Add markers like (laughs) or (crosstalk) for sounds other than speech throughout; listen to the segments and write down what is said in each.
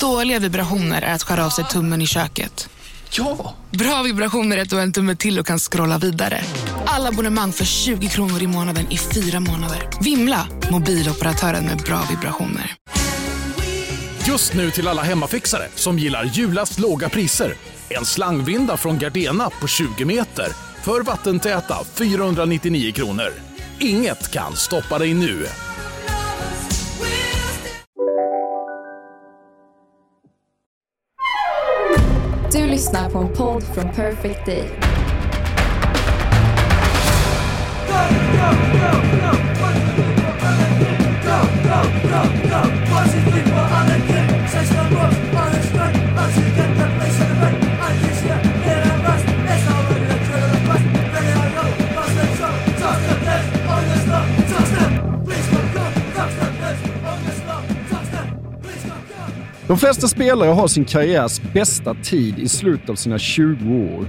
Dåliga vibrationer är att skära av sig tummen i köket. Ja! Bra vibrationer är att du har en tumme till och kan scrolla vidare. Alla abonnemang för 20 kronor i månaden i fyra månader. Vimla! Mobiloperatören med bra vibrationer. Just nu till alla hemmafixare som gillar julast låga priser. En slangvinda från Gardena på 20 meter för vattentäta 499 kronor. Inget kan stoppa dig nu. Du lyssnar på en podd från Perfect Day. De flesta spelare har sin karriärs bästa tid i slutet av sina 20 år.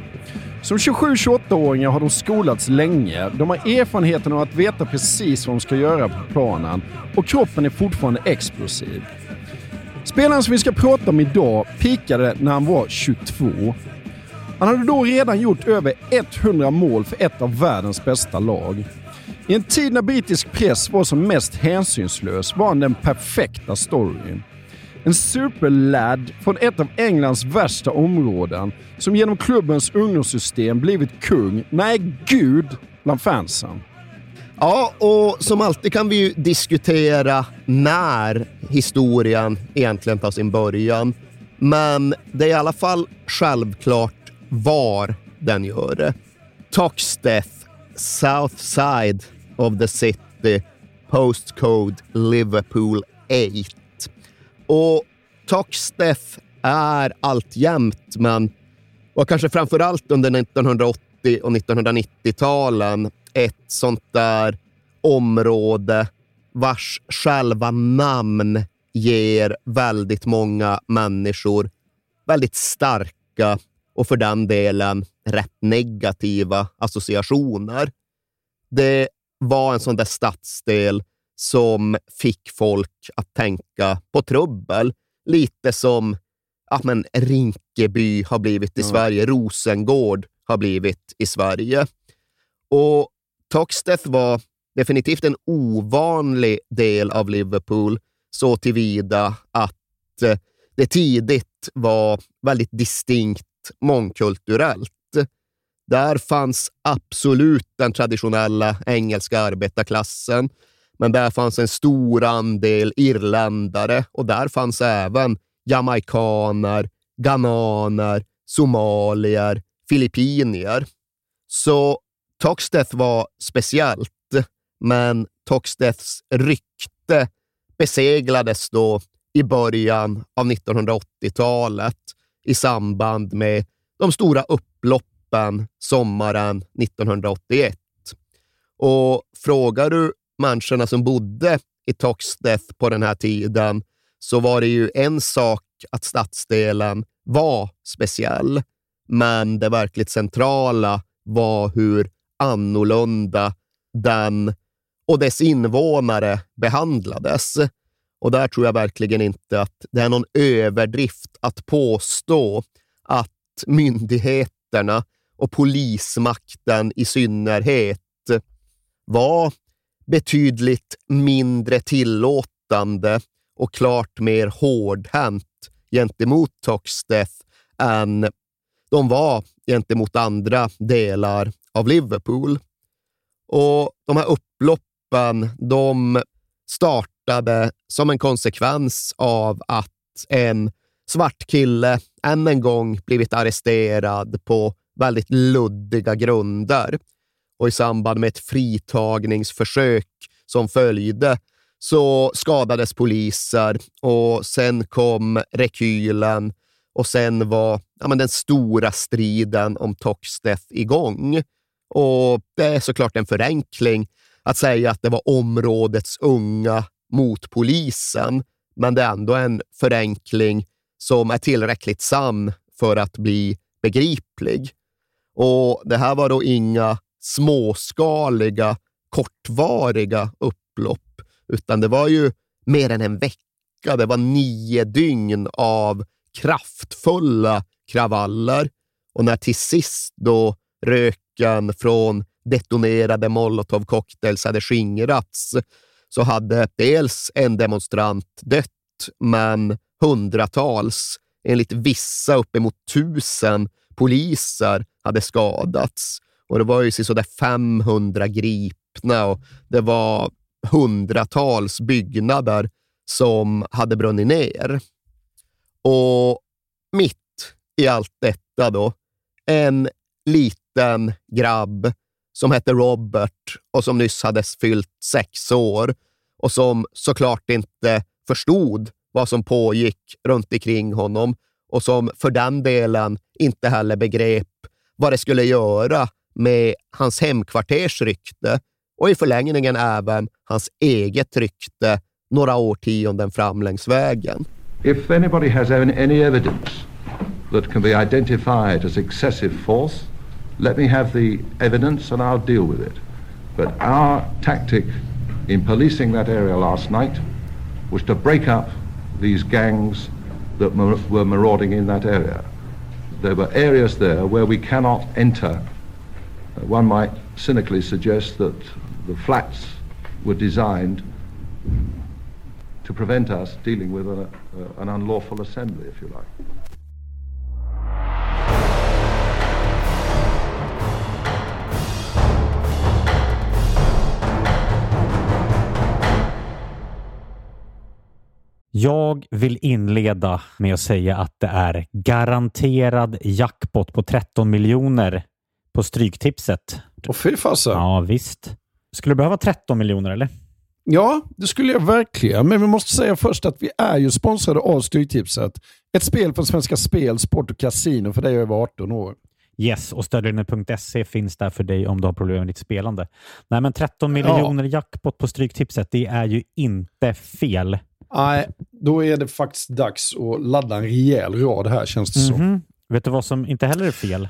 Som 27-28-åringar har de skolats länge. De har erfarenheten av att veta precis vad de ska göra på planen och kroppen är fortfarande explosiv. Spelaren som vi ska prata om idag pikade när han var 22. Han hade då redan gjort över 100 mål för ett av världens bästa lag. I en tid när brittisk press var som mest hänsynslös var han den perfekta storyn. En superlad från ett av Englands värsta områden som genom klubbens ungdomssystem blivit kung, nej gud, bland fansen. Ja, och som alltid kan vi ju diskutera när historien egentligen tar sin början. Men det är i alla fall självklart var den gör det. Toxteth, South Side of the City, Postcode Liverpool 8. Och Toxdeath är alltjämt, men var kanske framför allt under 1980 och 1990-talen, ett sånt där område vars själva namn ger väldigt många människor väldigt starka och för den delen rätt negativa associationer. Det var en sån där stadsdel som fick folk att tänka på trubbel. Lite som ja, men Rinkeby har blivit i Ja. Sverige, Rosengård har blivit i Sverige. Och Toxteth var definitivt en ovanlig del av Liverpool så tillvida att eh, det tidigt var väldigt distinkt mångkulturellt. Där fanns absolut den traditionella engelska arbetarklassen, men där fanns en stor andel irländare och där fanns även jamaikaner, ghananer, somalier, filippinier. Så Toxteth var speciellt, men Toxteths rykte beseglades då i början av 1980-talet i samband med de stora upploppen sommaren 1981. Och frågar du människorna som bodde i Toxteth på den här tiden så var det ju en sak att stadsdelen var speciell, men det verkligt centrala var hur annorlunda den och dess invånare behandlades. Och där tror jag verkligen inte att det är någon överdrift att påstå att myndigheterna och polismakten i synnerhet var betydligt mindre tillåtande och klart mer hårdhänt gentemot Toxteth än de var gentemot andra delar av Liverpool. Och de här upploppen de startade som en konsekvens av att en svart kille än en gång blivit arresterad på väldigt luddiga grunder. Och i samband med ett fritagningsförsök som följde så skadades poliser och sen kom rekylen och sen var ja, men den stora striden om Toxteth igång. Och det är såklart en förenkling att säga att det var områdets unga mot polisen, men det är ändå en förenkling som är tillräckligt sann för att bli begriplig. Och Det här var då inga småskaliga, kortvariga upplopp, utan det var ju mer än en vecka. Det var nio dygn av kraftfulla kravaller. Och när till sist då röken från detonerade molotovcocktails hade skingrats så hade dels en demonstrant dött, men hundratals, enligt vissa uppemot tusen poliser hade skadats. Och det var ju sådär 500 gripna och det var hundratals byggnader som hade brunnit ner. Och mitt i allt detta då, en liten grabb som hette Robert och som nyss hade fyllt sex år och som såklart inte förstod vad som pågick runt omkring honom och som för den delen inte heller begrep vad det skulle göra med hans hemkvarters rykte och i förlängningen även hans eget rykte några årtionden fram längs vägen. If anybody has any evidence that can be identified as excessive force, let me have the evidence and I'll deal with it. But our tactic in policing that area last night was to break up these gangs that were marauding in that area. There were areas there where we cannot enter. One might cynically suggest that the flats were designed to prevent us dealing with a, a, an unlawful assembly, if you like. Jag vill inleda med att säga att det är garanterad jackpot på 13 miljoner på Stryktipset. Och fy fasen. Ja, visst. Skulle du behöva 13 miljoner eller? Ja, det skulle jag verkligen. Men vi måste säga först att vi är ju sponsrade av Stryktipset. Ett spel från Svenska Spel, Sport och Casino för dig över 18 år. Yes, och stödlinjen.se finns där för dig om du har problem med ditt spelande. Nej, men 13 miljoner ja. jackpot på Stryktipset, det är ju inte fel. Nej, då är det faktiskt dags att ladda en rejäl rad här känns det mm -hmm. som. Vet du vad som inte heller är fel?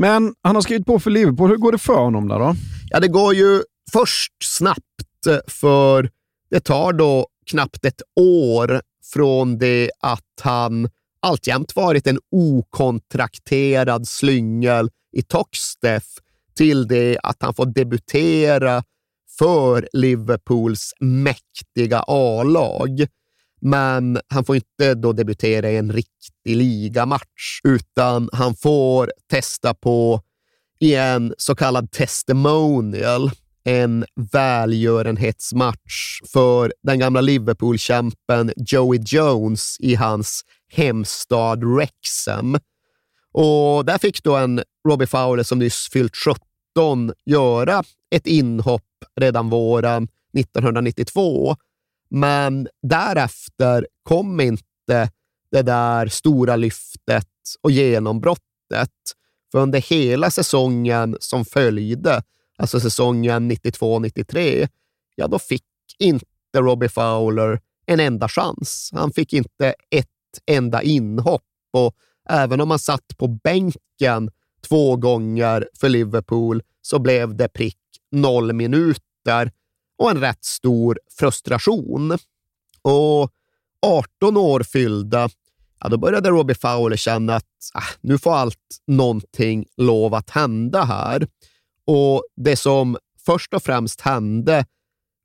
Men han har skrivit på för Liverpool. Hur går det för honom där då? Ja, det går ju först snabbt, eh, för det tar då knappt ett år från det att han alltjämt varit en okontrakterad slyngel i Toxteth till det att han får debutera för Liverpools mäktiga A-lag. Men han får inte då debutera i en riktig ligamatch, utan han får testa på i en så kallad testimonial, en välgörenhetsmatch för den gamla Liverpool-kämpen Joey Jones i hans hemstad Wrexham. Och där fick då en Robbie Fowler som nyss fyllt 17 göra ett inhopp redan våren 1992 men därefter kom inte det där stora lyftet och genombrottet. För under hela säsongen som följde, alltså säsongen 92-93, ja då fick inte Robbie Fowler en enda chans. Han fick inte ett enda inhopp. Och även om han satt på bänken två gånger för Liverpool så blev det prick noll minuter och en rätt stor frustration. Och 18 år fyllda, ja, då började Robbie Fowler känna att ah, nu får allt någonting lov att hända här. Och det som först och främst hände,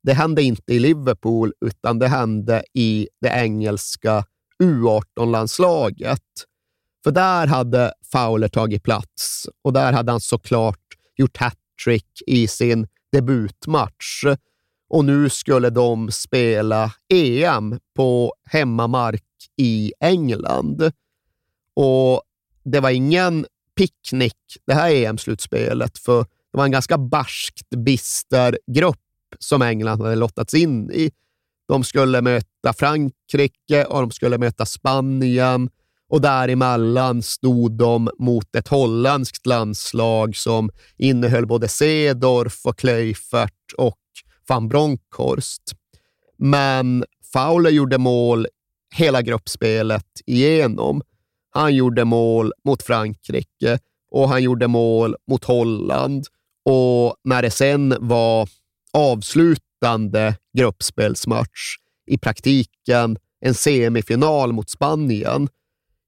det hände inte i Liverpool, utan det hände i det engelska U18-landslaget. För där hade Fowler tagit plats och där hade han såklart gjort hattrick i sin debutmatch. Och nu skulle de spela EM på hemmamark i England. Och det var ingen picknick det här EM-slutspelet, för det var en ganska barskt bister grupp som England hade lottats in i. De skulle möta Frankrike och de skulle möta Spanien och däremellan stod de mot ett holländskt landslag som innehöll både Sedorf och Kluivert och van Bronckhorst. Men Fowler gjorde mål hela gruppspelet igenom. Han gjorde mål mot Frankrike och han gjorde mål mot Holland. Och när det sen var avslutande gruppspelsmatch, i praktiken en semifinal mot Spanien,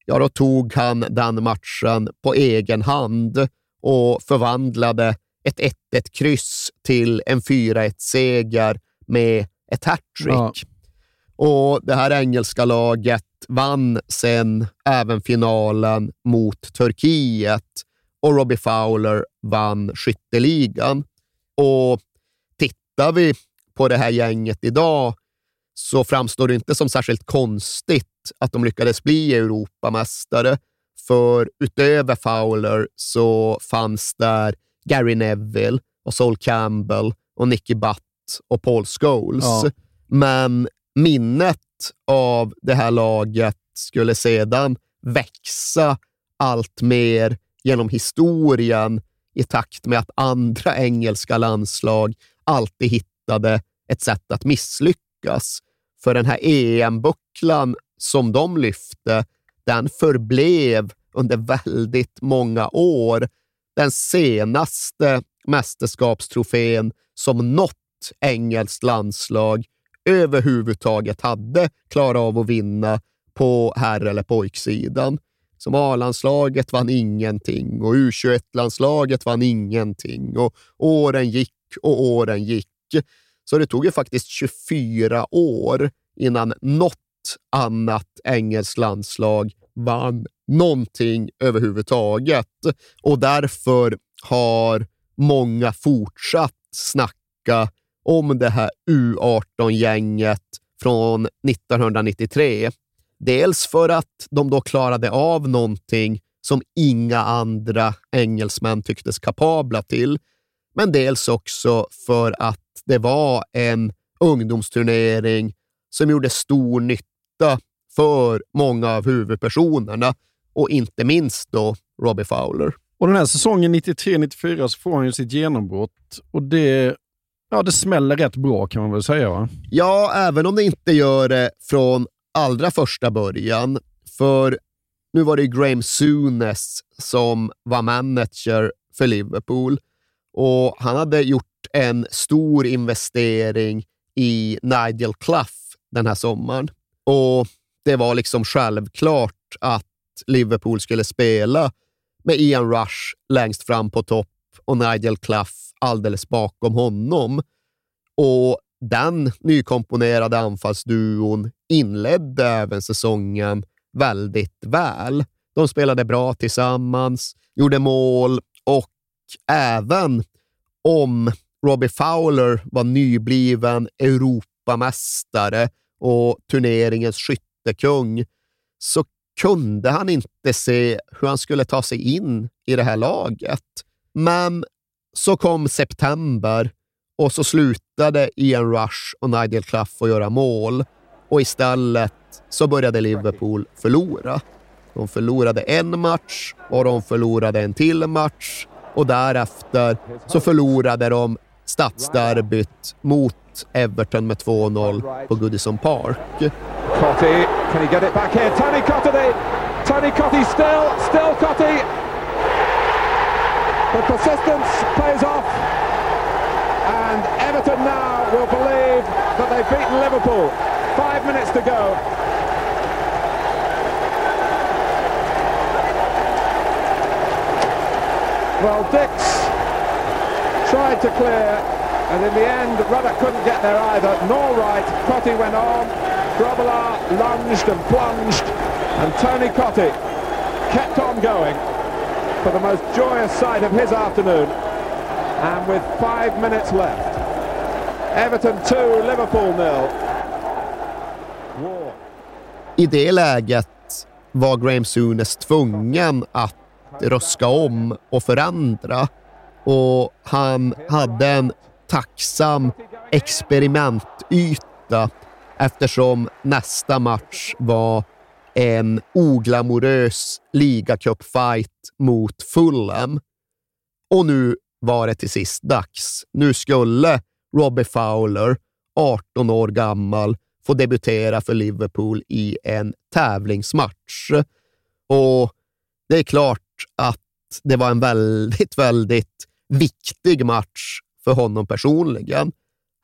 ja, då tog han den matchen på egen hand och förvandlade ett 1-1 kryss till en 4-1-seger med ett hattrick. Ja. Och det här engelska laget vann sen även finalen mot Turkiet och Robbie Fowler vann skytteligan. Och tittar vi på det här gänget idag så framstår det inte som särskilt konstigt att de lyckades bli Europamästare. För utöver Fowler så fanns där Gary Neville och Sol Campbell och Nicky Butt och Paul Scholes. Ja. Men minnet av det här laget skulle sedan växa allt mer genom historien i takt med att andra engelska landslag alltid hittade ett sätt att misslyckas. För den här EM-bucklan som de lyfte, den förblev under väldigt många år den senaste mästerskapstrofén som något engelskt landslag överhuvudtaget hade klarat av att vinna på herr eller pojksidan. Som A-landslaget vann ingenting och U21-landslaget vann ingenting och åren gick och åren gick. Så det tog ju faktiskt 24 år innan något annat engelskt landslag vann någonting överhuvudtaget. Och därför har många fortsatt snacka om det här U18-gänget från 1993. Dels för att de då klarade av någonting som inga andra engelsmän tycktes kapabla till, men dels också för att det var en ungdomsturnering som gjorde stor nytta för många av huvudpersonerna och inte minst då Robbie Fowler. Och den här säsongen 93-94 så får han ju sitt genombrott och det, ja, det smäller rätt bra kan man väl säga va? Ja, även om det inte gör det från allra första början. För nu var det Graham Souness som var manager för Liverpool och han hade gjort en stor investering i Nigel Clough den här sommaren. Och det var liksom självklart att Liverpool skulle spela med Ian Rush längst fram på topp och Nigel Clough alldeles bakom honom. Och den nykomponerade anfallsduon inledde även säsongen väldigt väl. De spelade bra tillsammans, gjorde mål och även om Robbie Fowler var nybliven Europamästare och turneringens skyttekung så kunde han inte se hur han skulle ta sig in i det här laget. Men så kom september och så slutade Ian Rush och Nigel Clough att göra mål och istället så började Liverpool förlora. De förlorade en match och de förlorade en till match och därefter så förlorade de stadsderbyt mot Everton med 2-0 på Goodison Park. Cotty, can he get it back here? Tony Cotty! Tony Cotty still, still Cotty! The persistence pays off and Everton now will believe that they've beaten Liverpool. Five minutes to go. Well, Dix tried to clear, and in the end, Ruddock couldn't get there either, nor Wright. Cotty went on, Grobbelaar lunged and plunged, and Tony Cotty kept on going for the most joyous sight of his afternoon. And with five minutes left, Everton 2, Liverpool 0. War. I det läget var Graham Sunes tvungen att röska om och förändra. Och han hade en tacksam experimentyta eftersom nästa match var en oglamorös ligacupfight mot Fulham. Och nu var det till sist dags. Nu skulle Robbie Fowler, 18 år gammal, få debutera för Liverpool i en tävlingsmatch. Och det är klart att det var en väldigt, väldigt viktig match för honom personligen.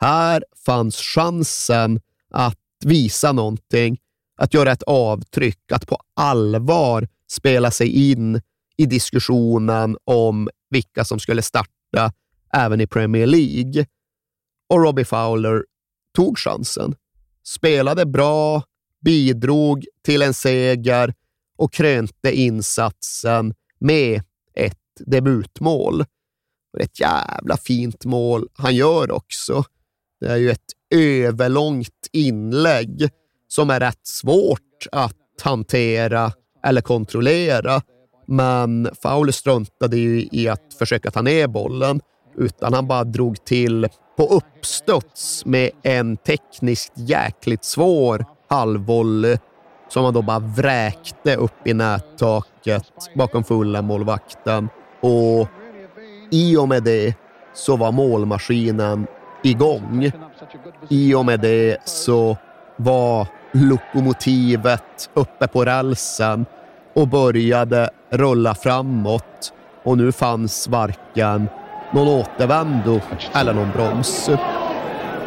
Här fanns chansen att visa någonting, att göra ett avtryck, att på allvar spela sig in i diskussionen om vilka som skulle starta även i Premier League. Och Robbie Fowler tog chansen. Spelade bra, bidrog till en seger och krönte insatsen med ett debutmål. Och det är ett jävla fint mål han gör också. Det är ju ett överlångt inlägg som är rätt svårt att hantera eller kontrollera. Men Fowler struntade ju i att försöka ta ner bollen, utan han bara drog till på uppstuds med en tekniskt jäkligt svår halvvolley som han då bara vräkte upp i nättaket bakom fulla målvakten. Och i och med det så var målmaskinen igång. I och med det så var lokomotivet uppe på rälsen och började rulla framåt. Och nu fanns varken någon återvändo eller någon broms.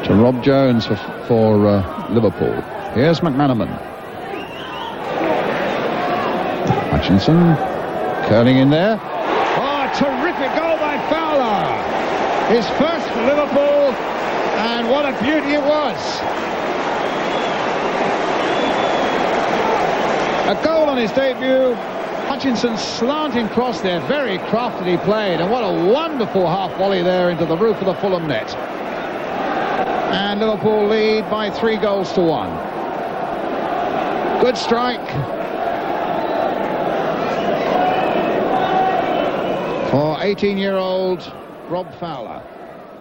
To Rob Jones for, for uh, Liverpool. Here's McManaman. Hutchinson curling in there. Oh, a terrific goal by Fowler. His first for Liverpool, and what a beauty it was. A goal on his debut. Hutchinson slanting cross there, very craftily played, and what a wonderful half volley there into the roof of the Fulham net. And Liverpool lead by three goals to one. Good strike. For 18-year-old Rob Fowler.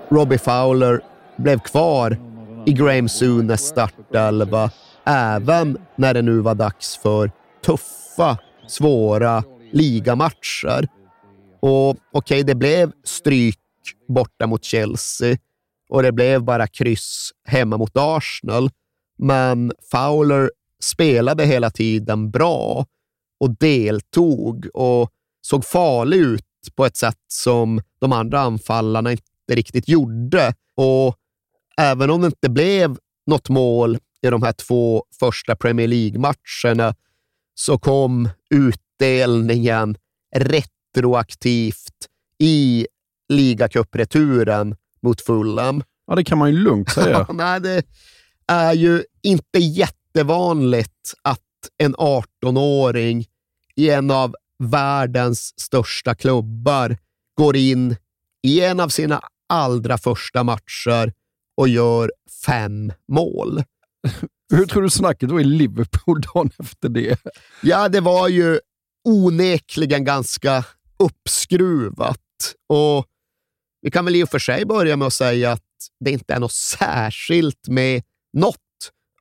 Robbie Fowler blev kvar i Graham Sunes startelva även när det nu var dags för tuffa, svåra ligamatcher. Och okej, okay, det blev stryk borta mot Chelsea och det blev bara kryss hemma mot Arsenal. Men Fowler spelade hela tiden bra och deltog och såg farlig ut på ett sätt som de andra anfallarna inte riktigt gjorde. Och även om det inte blev något mål i de här två första Premier League-matcherna så kom utdelningen retroaktivt i ligacupreturen mot Fulham. Ja, det kan man ju lugnt säga. (laughs) Nej, det är ju inte jättevanligt att en 18-åring i en av världens största klubbar går in i en av sina allra första matcher och gör fem mål. Hur tror du snacket var i Liverpool dagen efter det? Ja, det var ju onekligen ganska uppskruvat. Och vi kan väl i och för sig börja med att säga att det inte är något särskilt med något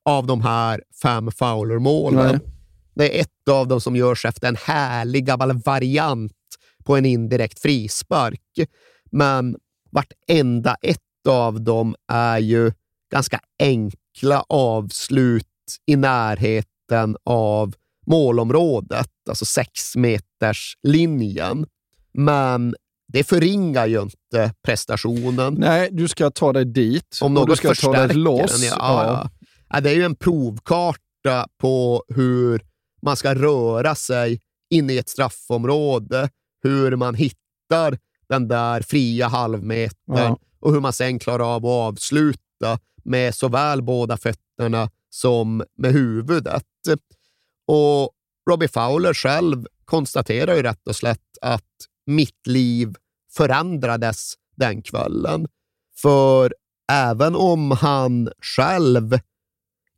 av de här fem Fowler-målen. Det är ett av dem som görs efter en härlig gammal variant på en indirekt frispark. Men vartenda ett av dem är ju ganska enkla avslut i närheten av målområdet, alltså sex meters linjen. Men det förringar ju inte prestationen. Nej, du ska ta dig dit. Om något du ska ta dig loss. Ja, ja. Ja, det är ju en provkarta på hur man ska röra sig in i ett straffområde, hur man hittar den där fria halvmetern Ja och hur man sen klarar av att avsluta med såväl båda fötterna som med huvudet. Och Robbie Fowler själv konstaterar ju rätt och slätt att mitt liv förändrades den kvällen. För även om han själv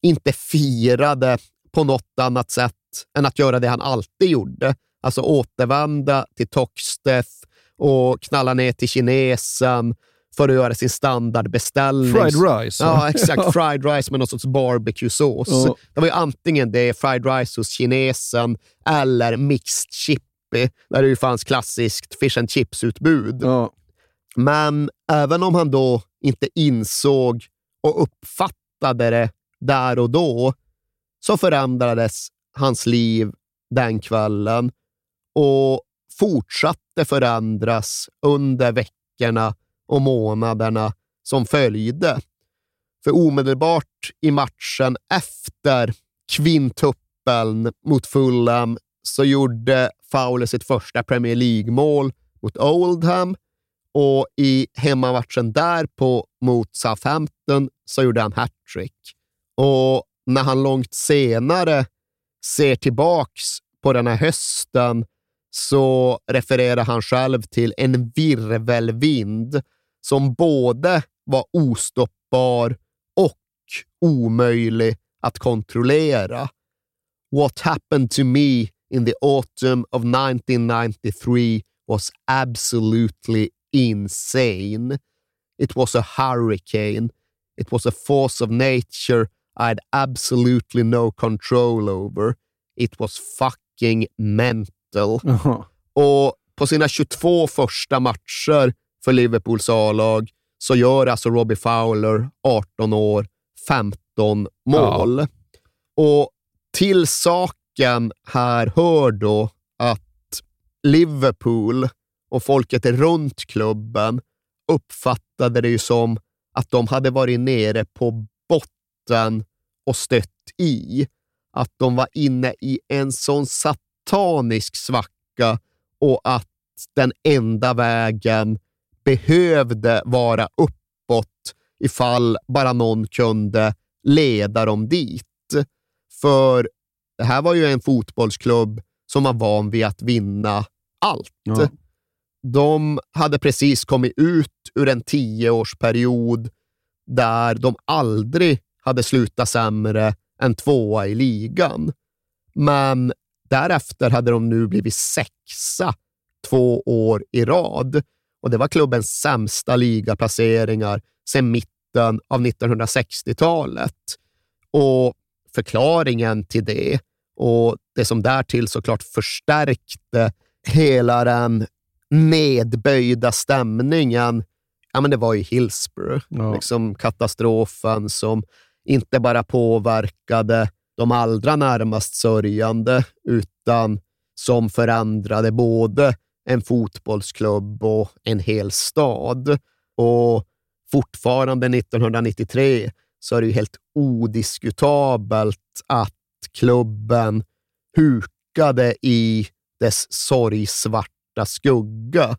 inte firade på något annat sätt än att göra det han alltid gjorde, alltså återvända till Toxteth och knalla ner till kinesen för att göra sin standardbeställning. Fried rice. Ja, exakt. Fried rice med någon sorts barbecue-sås. Ja. Det var ju antingen det, fried rice hos kinesen, eller mixed chippy, där det ju fanns klassiskt fish and chips-utbud. Ja. Men även om han då inte insåg och uppfattade det där och då, så förändrades hans liv den kvällen och fortsatte förändras under veckorna och månaderna som följde. För omedelbart i matchen efter kvintuppeln mot Fulham så gjorde Fowler sitt första Premier League-mål mot Oldham och i hemmamatchen därpå mot Southampton så gjorde han hattrick. Och när han långt senare ser tillbaks på den här hösten så refererar han själv till en virvelvind som både var ostoppbar och omöjlig att kontrollera. What happened to me in the autumn of 1993 was absolutely insane. It was a hurricane. It was a force of nature I had absolutely no control over. It was fucking mental. Jaha. Och på sina 22 första matcher för Liverpools A-lag så gör alltså Robbie Fowler, 18 år, 15 mål. Och till saken här hör då att Liverpool och folket runt klubben uppfattade det ju som att de hade varit nere på botten och stött i. Att de var inne i en sån satanisk svacka och att den enda vägen behövde vara uppåt ifall bara någon kunde leda dem dit. För det här var ju en fotbollsklubb som var van vid att vinna allt. Ja. De hade precis kommit ut ur en tioårsperiod där de aldrig hade slutat sämre än tvåa i ligan. Men därefter hade de nu blivit sexa två år i rad och det var klubbens sämsta ligaplaceringar sedan mitten av 1960-talet. Och förklaringen till det och det som därtill såklart förstärkte hela den nedböjda stämningen, ja, men det var ju Hillsborough. Ja. Liksom katastrofen som inte bara påverkade de allra närmast sörjande, utan som förändrade både en fotbollsklubb och en hel stad. Och fortfarande 1993 så är det ju helt odiskutabelt att klubben hukade i dess sorgsvarta skugga.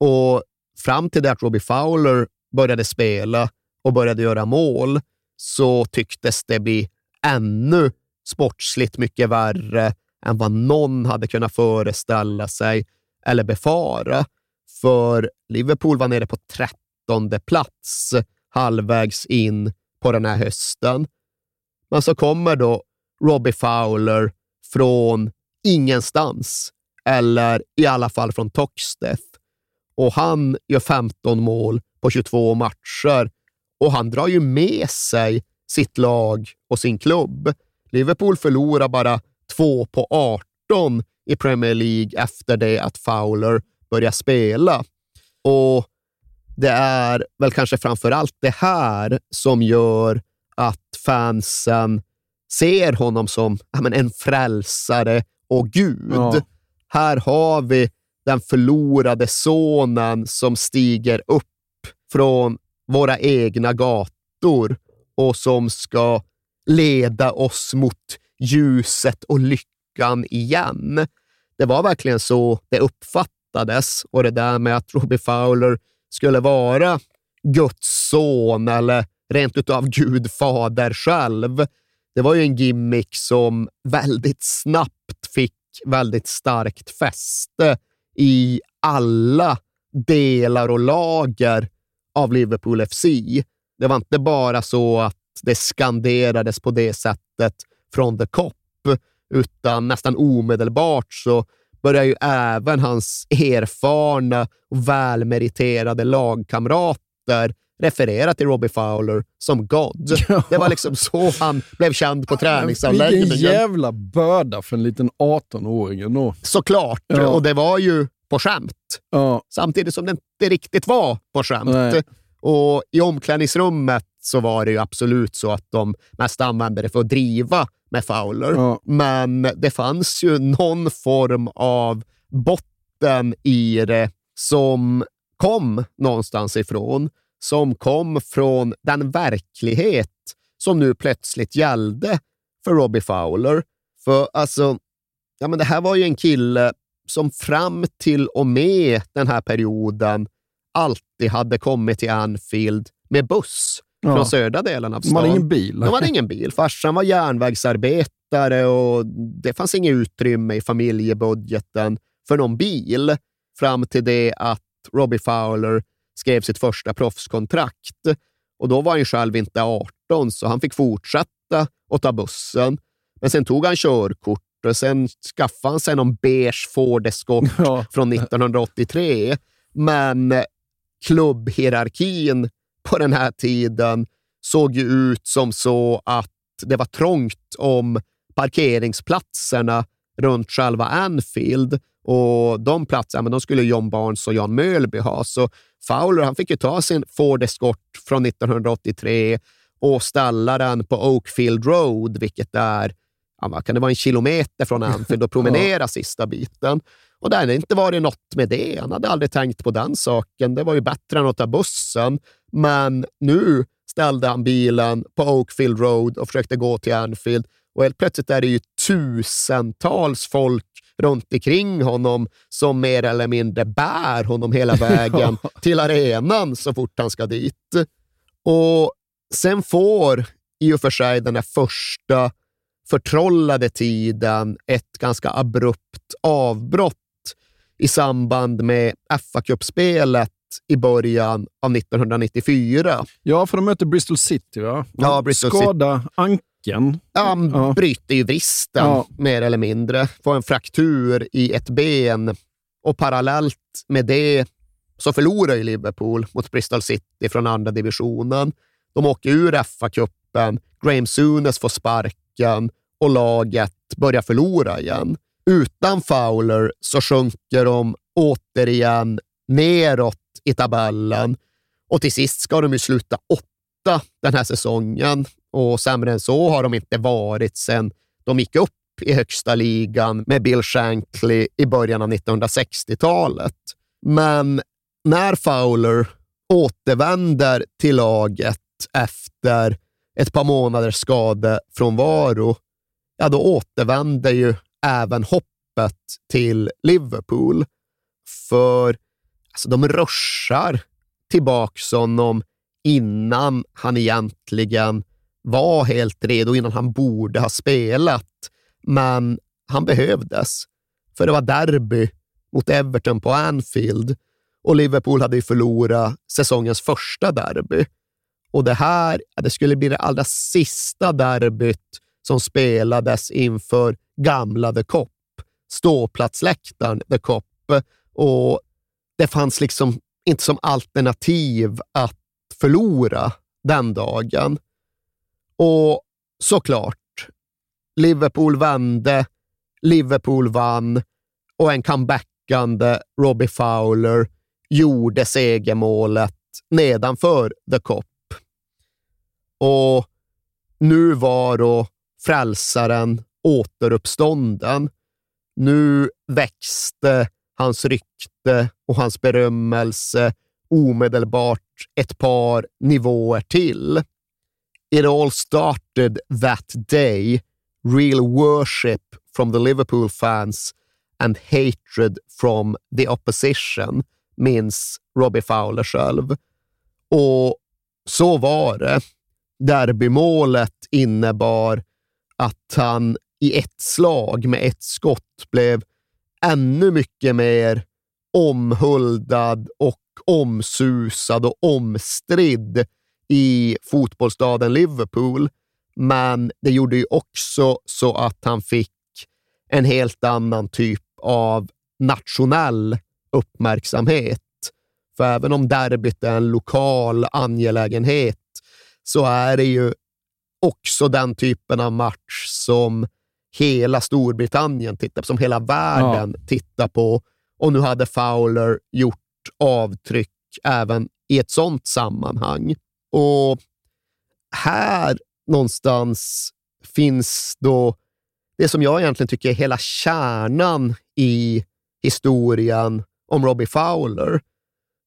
Och fram till det att Robbie Fowler började spela och började göra mål så tycktes det bli ännu sportsligt mycket värre än vad någon hade kunnat föreställa sig eller befara. För Liverpool var nere på trettonde plats halvvägs in på den här hösten. Men så kommer då Robbie Fowler från ingenstans, eller i alla fall från Toxteth. Och han gör 15 mål på 22 matcher och han drar ju med sig sitt lag och sin klubb. Liverpool förlorar bara två på 18 i Premier League efter det att Fowler började spela. Och det är väl kanske framför allt det här som gör att fansen ser honom som ja, men en frälsare och Gud. Ja. Här har vi den förlorade sonen som stiger upp från våra egna gator och som ska leda oss mot ljuset och lyckan igen. Det var verkligen så det uppfattades och det där med att Robbie Fowler skulle vara Guds son eller rent utav Gud fader själv. Det var ju en gimmick som väldigt snabbt fick väldigt starkt fäste i alla delar och lager av Liverpool FC. Det var inte bara så att det skanderades på det sättet från The Cop, utan nästan omedelbart så börjar ju även hans erfarna och välmeriterade lagkamrater referera till Robbie Fowler som God. (laughs) Ja. Det var liksom så han blev känd på (laughs) träningsanläggningen. Vilken jävla börda för en liten 18-åring ändå. Såklart, Ja. och det var ju på skämt. Ja, Samtidigt som det inte riktigt var på skämt. Nej. Och i omklädningsrummet så var det ju absolut så att de mest använde det för att driva med Fowler. Ja. Men det fanns ju någon form av botten i det som kom någonstans ifrån. Som kom från den verklighet som nu plötsligt gällde för Robbie Fowler. För alltså, ja men det här var ju en kille som fram till och med den här perioden alltid hade kommit till Anfield med buss Ja. från södra delen av de stan. hade ingen bil. De hade ingen bil. Farsan var järnvägsarbetare och det fanns inget utrymme i familjebudgeten för någon bil fram till det att Robbie Fowler skrev sitt första proffskontrakt. Och då var han själv inte 18, så han fick fortsätta att ta bussen. Men sen tog han körkort och sen skaffade han sig någon beige Ford Escort Ja. från 1983. Men klubbhierarkin på den här tiden såg ju ut som så att det var trångt om parkeringsplatserna runt själva Anfield och de platserna men de skulle John Barnes och Jan Mölby ha. Så Fowler han fick ju ta sin Ford Escort från 1983 och ställa den på Oakfield Road, vilket är ja, kan det vara en kilometer från Anfield och (laughs) promenera sista biten. Och det hade inte varit något med det. Han hade aldrig tänkt på den saken. Det var ju bättre än att ta bussen. Men nu ställde han bilen på Oakfield Road och försökte gå till Anfield. Och helt plötsligt är det ju tusentals folk runt omkring honom som mer eller mindre bär honom hela (laughs) vägen till arenan så fort han ska dit. Och sen får i och för sig den här första förtrollade tiden ett ganska abrupt avbrott i samband med fa Cup-spelet i början av 1994. Ja, för de möter Bristol City, va? Ja, Bristol City. Skada ankeln. Han Ja. bryter ju vristen, Ja. mer eller mindre. Får en fraktur i ett ben och parallellt med det så förlorar ju Liverpool mot Bristol City från andra divisionen. De åker ur FA-cupen, Graham Souness får sparken och laget börjar förlora igen. Utan Fowler så sjunker de återigen neråt i tabellen och till sist ska de ju sluta åtta den här säsongen och sämre än så har de inte varit sedan de gick upp i högsta ligan med Bill Shankly i början av 1960-talet. Men när Fowler återvänder till laget efter ett par månaders skadefrånvaro, ja då återvänder ju även hoppet till Liverpool. För alltså, de ruschar tillbaks honom innan han egentligen var helt redo, innan han borde ha spelat. Men han behövdes, för det var derby mot Everton på Anfield och Liverpool hade ju förlorat säsongens första derby. Och det här det skulle bli det allra sista derbyt som spelades inför gamla The Cop, ståplatsläktaren The Cop. Och det fanns liksom inte som alternativ att förlora den dagen. Och såklart, Liverpool vände Liverpool vann och en comebackande Robbie Fowler gjorde segermålet nedanför The Cop. Och nu var då frälsaren återuppstånden. Nu växte hans rykte och hans berömmelse omedelbart ett par nivåer till. It all started that day. Real worship from the Liverpool fans and hatred from the opposition, minns Robbie Fowler själv. Och så var det. Derbymålet innebar att han i ett slag med ett skott blev ännu mycket mer omhuldad och omsusad och omstridd i fotbollsstaden Liverpool. Men det gjorde ju också så att han fick en helt annan typ av nationell uppmärksamhet. För även om derbyt är en lokal angelägenhet så är det ju också den typen av match som hela Storbritannien tittar på, som hela världen ja. tittar på. Och nu hade Fowler gjort avtryck även i ett sånt sammanhang. Och här någonstans finns då det som jag egentligen tycker är hela kärnan i historien om Robbie Fowler.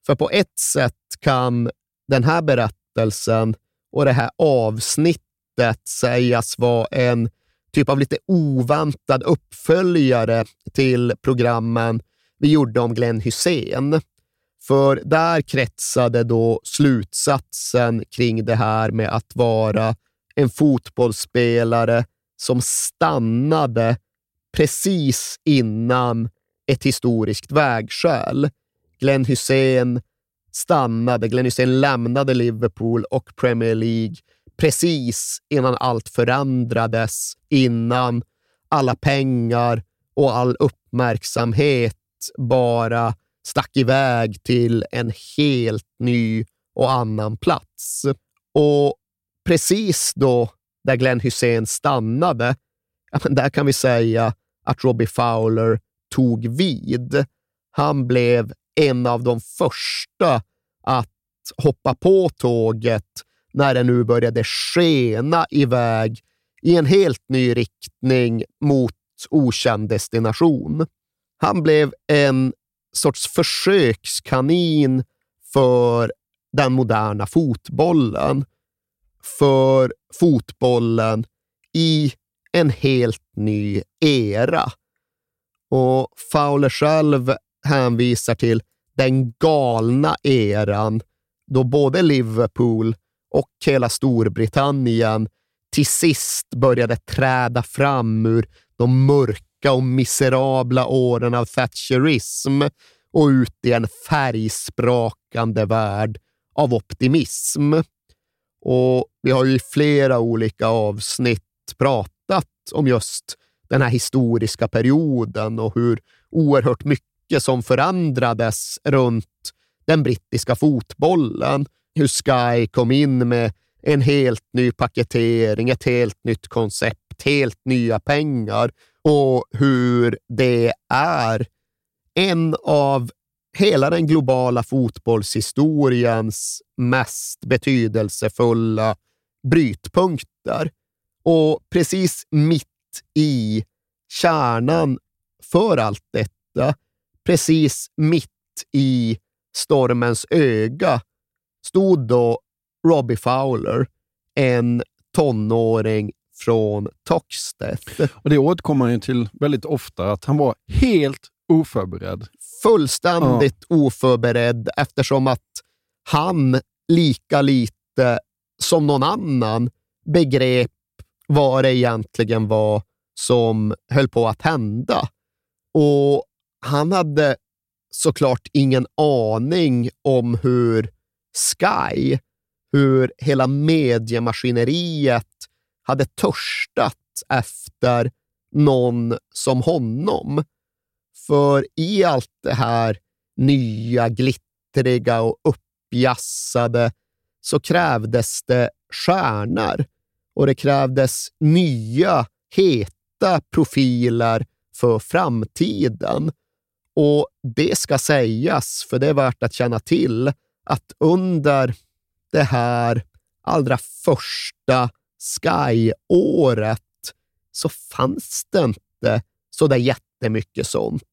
För på ett sätt kan den här berättelsen och det här avsnittet sägas vara en typ av lite oväntad uppföljare till programmen vi gjorde om Glenn Hussein. För där kretsade då slutsatsen kring det här med att vara en fotbollsspelare som stannade precis innan ett historiskt vägskäl. Glenn Hussein stannade, Glenn Hussein lämnade Liverpool och Premier League precis innan allt förändrades, innan alla pengar och all uppmärksamhet bara stack iväg till en helt ny och annan plats. Och precis då där Glenn Hussein stannade, där kan vi säga att Robbie Fowler tog vid. Han blev en av de första att hoppa på tåget när det nu började skena iväg i en helt ny riktning mot okänd destination. Han blev en sorts försökskanin för den moderna fotbollen. För fotbollen i en helt ny era. Och Fowler själv hänvisar till den galna eran då både Liverpool och hela Storbritannien till sist började träda fram ur de mörka och miserabla åren av thatcherism och ut i en färgsprakande värld av optimism. Och Vi har ju i flera olika avsnitt pratat om just den här historiska perioden och hur oerhört mycket som förändrades runt den brittiska fotbollen. Hur Sky kom in med en helt ny paketering, ett helt nytt koncept, helt nya pengar och hur det är en av hela den globala fotbollshistoriens mest betydelsefulla brytpunkter. Och precis mitt i kärnan för allt detta, precis mitt i stormens öga, stod då Robbie Fowler, en tonåring från Toxteth. Och det återkommer han till väldigt ofta, att han var helt oförberedd. Fullständigt ja. oförberedd eftersom att han lika lite som någon annan begrep vad det egentligen var som höll på att hända. Och han hade såklart ingen aning om hur Sky, hur hela mediemaskineriet hade törstat efter någon som honom. För i allt det här nya, glittriga och uppjassade så krävdes det stjärnor och det krävdes nya, heta profiler för framtiden. Och det ska sägas, för det är värt att känna till, att under det här allra första Sky-året så fanns det inte så där jättemycket sånt.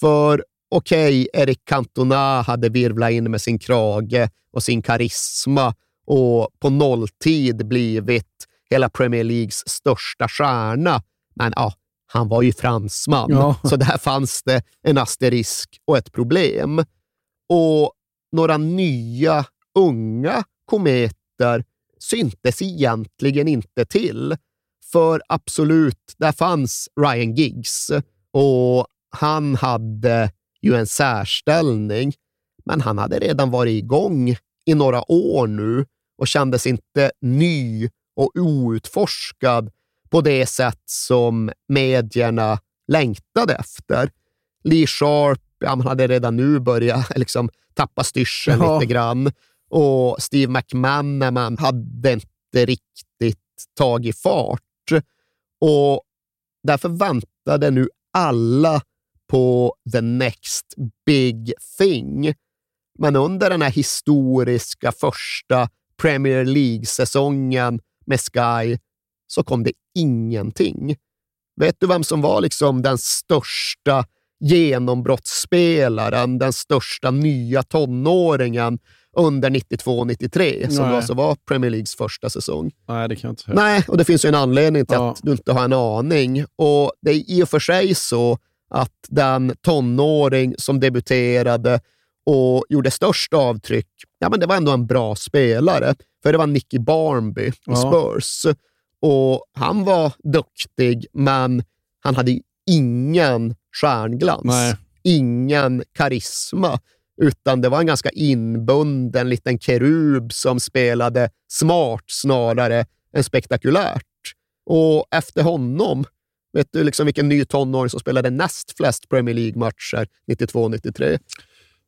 För okej, okay, Eric Cantona hade virvlat in med sin krage och sin karisma och på nolltid blivit hela Premier Leagues största stjärna. Men ja, han var ju fransman, ja. så där fanns det en asterisk och ett problem. Och några nya, unga kometer syntes egentligen inte till. För absolut, där fanns Ryan Giggs och han hade ju en särställning, men han hade redan varit igång i några år nu och kändes inte ny och outforskad på det sätt som medierna längtade efter. Lee Sharp ja, han hade redan nu börjat (laughs) liksom, tappa styrseln ja. lite grann och Steve McManaman hade inte riktigt tagit fart. Och därför väntade nu alla på the next big thing. Men under den här historiska första Premier League-säsongen med Sky så kom det ingenting. Vet du vem som var liksom den största genombrottsspelaren, den största nya tonåringen under 92-93, som alltså var Premier Leagues första säsong. Nej, det kan jag inte säga. Nej, och det finns ju en anledning till ja. att du inte har en aning. Och Det är i och för sig så att den tonåring som debuterade och gjorde störst avtryck, ja, men det var ändå en bra spelare. För det var Nicky Barnby i ja. Spurs. Och Han var duktig, men han hade ingen stjärnglans. Nej. Ingen karisma, utan det var en ganska inbunden liten kerub som spelade smart snarare än spektakulärt. Och efter honom, vet du liksom vilken ny tonåring som spelade näst flest Premier League-matcher 92-93?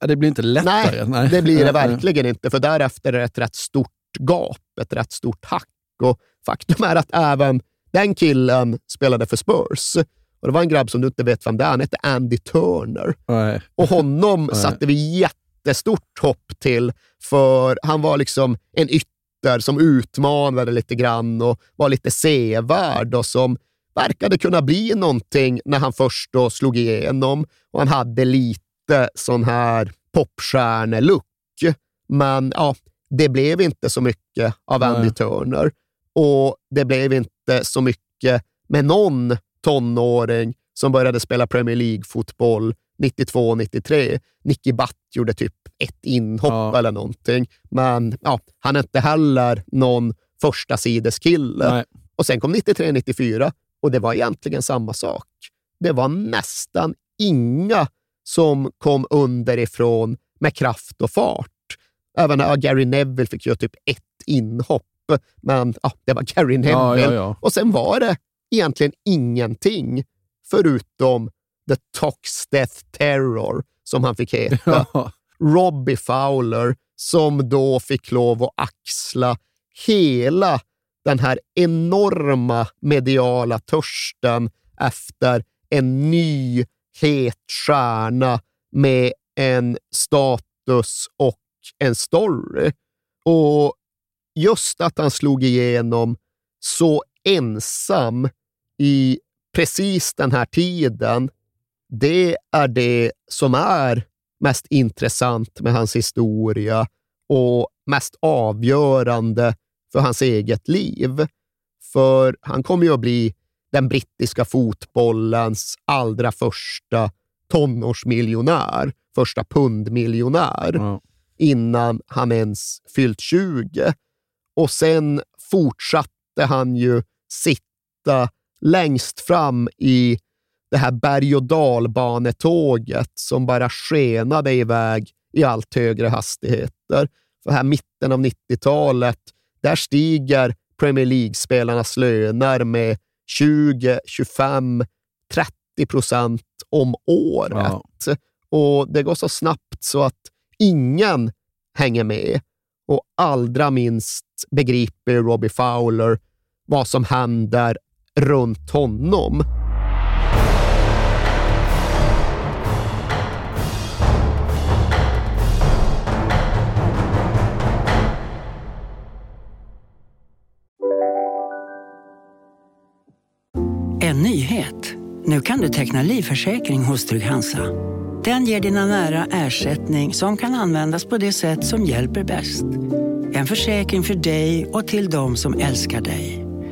Det blir inte lättare. Nej, Nej, det blir det (laughs) verkligen inte, för därefter är det ett rätt stort gap, ett rätt stort hack. Och faktum är att även den killen spelade för Spurs. Och Det var en grabb som du inte vet vem det är. Han hette Andy Turner. Nej. Och honom Nej. satte vi jättestort hopp till, för han var liksom en ytter som utmanade lite grann och var lite sevärd och som verkade kunna bli någonting när han först då slog igenom. Och han hade lite sån här popstjärnelook. Men ja, det blev inte så mycket av Andy Nej. Turner och det blev inte så mycket med någon tonåring som började spela Premier League-fotboll 92-93. Nicky Butt gjorde typ ett inhopp ja. eller någonting, men ja, han är inte heller någon första sideskille. Och sen kom 93-94 och det var egentligen samma sak. Det var nästan inga som kom underifrån med kraft och fart. Även ja, Gary Neville fick göra typ ett inhopp, men ja, det var Gary Neville. Ja, ja. Och sen var det egentligen ingenting förutom The Tox Death Terror, som han fick (laughs) heta. Robbie Fowler, som då fick lov att axla hela den här enorma mediala törsten efter en ny het stjärna med en status och en story. Och just att han slog igenom så ensam i precis den här tiden, det är det som är mest intressant med hans historia och mest avgörande för hans eget liv. För han kommer ju att bli den brittiska fotbollens allra första tonårsmiljonär, första pundmiljonär, mm. innan han ens fyllt 20. Och sen fortsatte han ju sitta längst fram i det här berg och dalbanetåget som bara skenade iväg i allt högre hastigheter. För här mitten av 90-talet, där stiger Premier League-spelarnas löner med 20, 25, 30 procent om året. Ja. Och Det går så snabbt så att ingen hänger med. Och allra minst begriper Robbie Fowler vad som händer runt honom. En nyhet. Nu kan du teckna livförsäkring hos Trygg-Hansa. Den ger dina nära ersättning som kan användas på det sätt som hjälper bäst. En försäkring för dig och till de som älskar dig.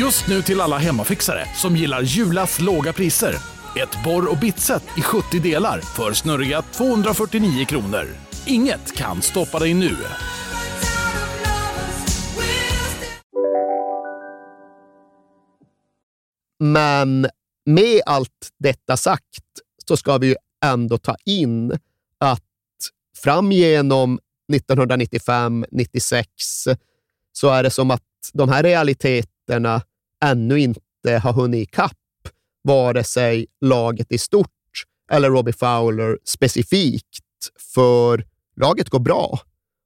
Just nu till alla hemmafixare som gillar Julas låga priser. Ett borr och bitset i 70 delar för snurriga 249 kronor. Inget kan stoppa dig nu. Men med allt detta sagt så ska vi ju ändå ta in att fram genom 1995-96 så är det som att de här realiteterna ännu inte har hunnit ikapp vare sig laget i stort eller Robbie Fowler specifikt, för laget går bra.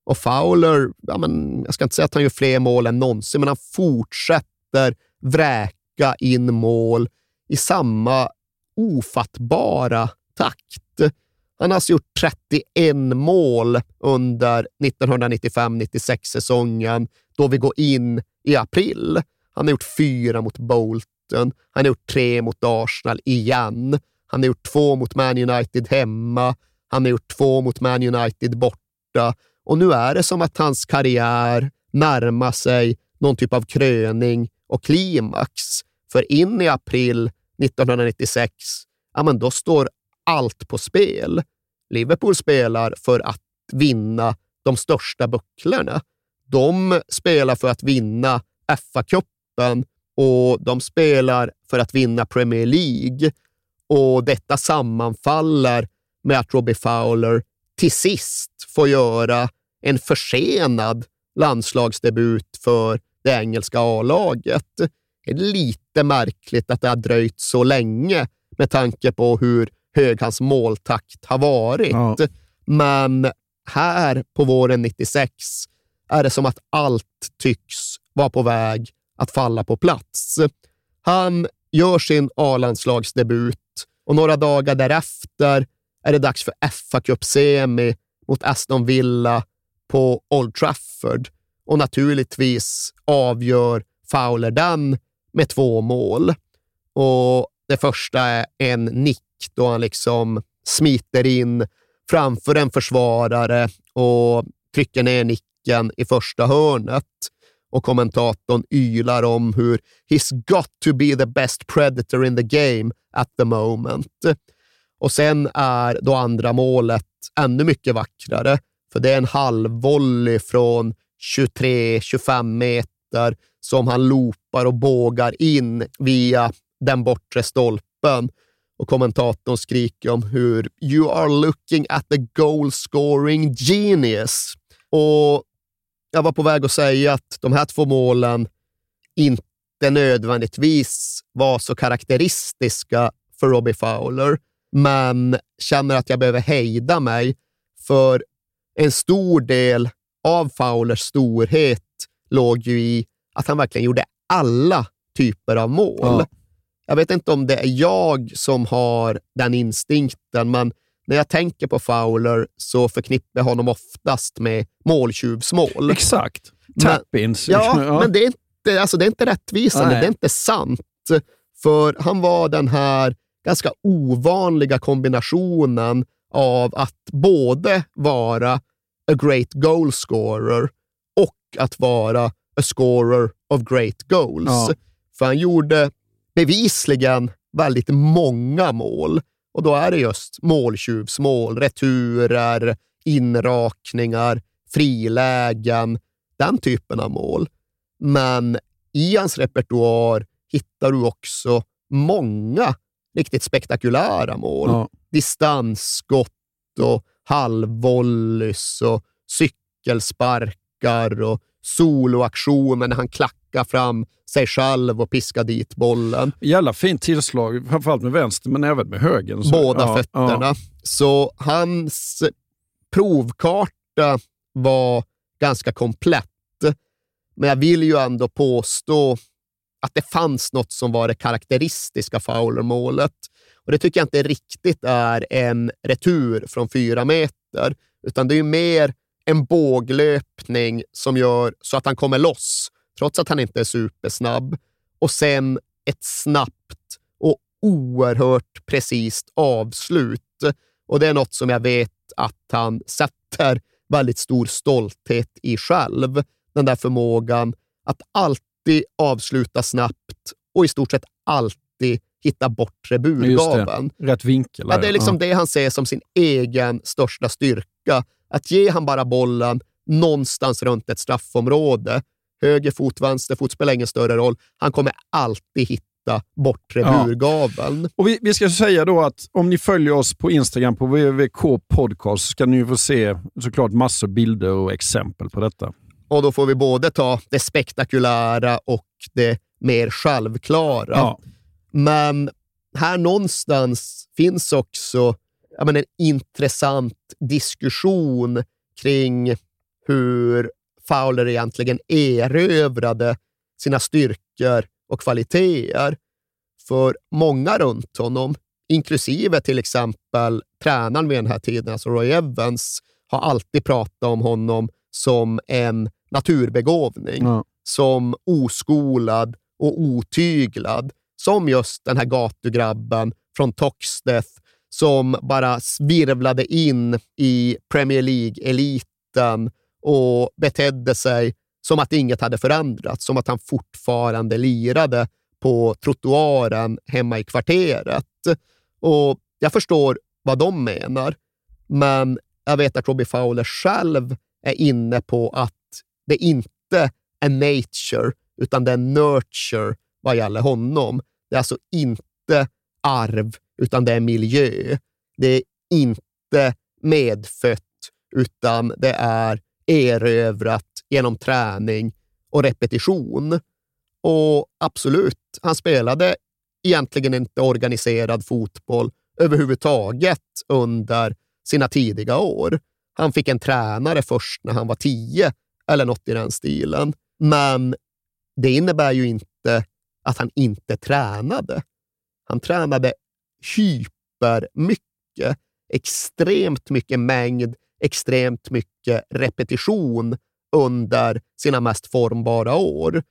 Och Fowler, ja men, jag ska inte säga att han gör fler mål än någonsin, men han fortsätter vräka in mål i samma ofattbara takt. Han har alltså gjort 31 mål under 1995-96 säsongen, då vi går in i april. Han har gjort fyra mot Bolton. Han har gjort tre mot Arsenal igen. Han har gjort två mot Man United hemma. Han har gjort två mot Man United borta. Och nu är det som att hans karriär närmar sig någon typ av kröning och klimax. För in i april 1996, ja men då står allt på spel. Liverpool spelar för att vinna de största bucklorna. De spelar för att vinna FA-cupen och de spelar för att vinna Premier League. Och detta sammanfaller med att Robbie Fowler till sist får göra en försenad landslagsdebut för det engelska A-laget. Det är lite märkligt att det har dröjt så länge med tanke på hur hög hans måltakt har varit. Ja. Men här på våren 96 är det som att allt tycks vara på väg att falla på plats. Han gör sin A-landslagsdebut och några dagar därefter är det dags för fa Cup-semi mot Aston Villa på Old Trafford. Och naturligtvis avgör Fowler den med två mål. Och Det första är en nick då han liksom smiter in framför en försvarare och trycker ner nicken i första hörnet och kommentatorn ylar om hur “He's got to be the best predator in the game at the moment”. Och sen är då andra målet ännu mycket vackrare, för det är en halvvolley från 23-25 meter som han loopar och bågar in via den bortre stolpen. Och kommentatorn skriker om hur “You are looking at the goal scoring genius”. Och jag var på väg att säga att de här två målen inte nödvändigtvis var så karaktäristiska för Robbie Fowler, men känner att jag behöver hejda mig, för en stor del av Fowlers storhet låg ju i att han verkligen gjorde alla typer av mål. Ja. Jag vet inte om det är jag som har den instinkten, men när jag tänker på Fowler så förknippar jag honom oftast med måltjuvsmål. Exakt. Tap-ins. Ja, ja, men det är inte, alltså, det är inte rättvisande. Nej. Det är inte sant. För han var den här ganska ovanliga kombinationen av att både vara a great goal scorer och att vara a scorer of great goals. Ja. För han gjorde bevisligen väldigt många mål. Och då är det just måltjuvsmål, returer, inrakningar, frilägen, den typen av mål. Men i hans repertoar hittar du också många riktigt spektakulära mål. Ja. Distansskott och halvvolleys och cykelsparkar och soloaktioner när han klackar locka fram sig själv och piska dit bollen. Jävla fint tillslag, framförallt med vänster men även med höger. Båda ja, fötterna. Ja. Så hans provkarta var ganska komplett. Men jag vill ju ändå påstå att det fanns något som var det karaktäristiska Fowler-målet. Och det tycker jag inte riktigt är en retur från fyra meter, utan det är mer en båglöpning som gör så att han kommer loss, trots att han inte är supersnabb. Och sen ett snabbt och oerhört precis avslut. Och det är något som jag vet att han sätter väldigt stor stolthet i själv. Den där förmågan att alltid avsluta snabbt och i stort sett alltid hitta bortre burgaven. Rätt vinkel. Ja, det är liksom ja. det han ser som sin egen största styrka. Att ge han bara bollen någonstans runt ett straffområde, höger fot, vänster fot, spelar ingen större roll. Han kommer alltid hitta bortre ja. burgaveln. Och vi, vi, ska säga då att om ni följer oss på Instagram på www.k podcast ska ni få se såklart massor bilder och exempel på detta. Och då får vi både ta det spektakulära och det mer självklara. Ja. Men här någonstans finns också ja, men en intressant diskussion kring hur Fowler egentligen erövrade sina styrkor och kvaliteter. För många runt honom, inklusive till exempel tränaren vid den här tiden, alltså Roy Evans, har alltid pratat om honom som en naturbegåvning, ja. som oskolad och otyglad, som just den här gatugrabben från Toxteth som bara virvlade in i Premier League-eliten och betedde sig som att inget hade förändrats, som att han fortfarande lirade på trottoaren hemma i kvarteret. Och Jag förstår vad de menar, men jag vet att Robbie Fowler själv är inne på att det inte är nature, utan det är nurture vad gäller honom. Det är alltså inte arv, utan det är miljö. Det är inte medfött, utan det är erövrat genom träning och repetition. Och absolut, han spelade egentligen inte organiserad fotboll överhuvudtaget under sina tidiga år. Han fick en tränare först när han var tio eller något i den stilen. Men det innebär ju inte att han inte tränade. Han tränade hypermycket, extremt mycket mängd, extremt mycket repetition under sina mest formbara år.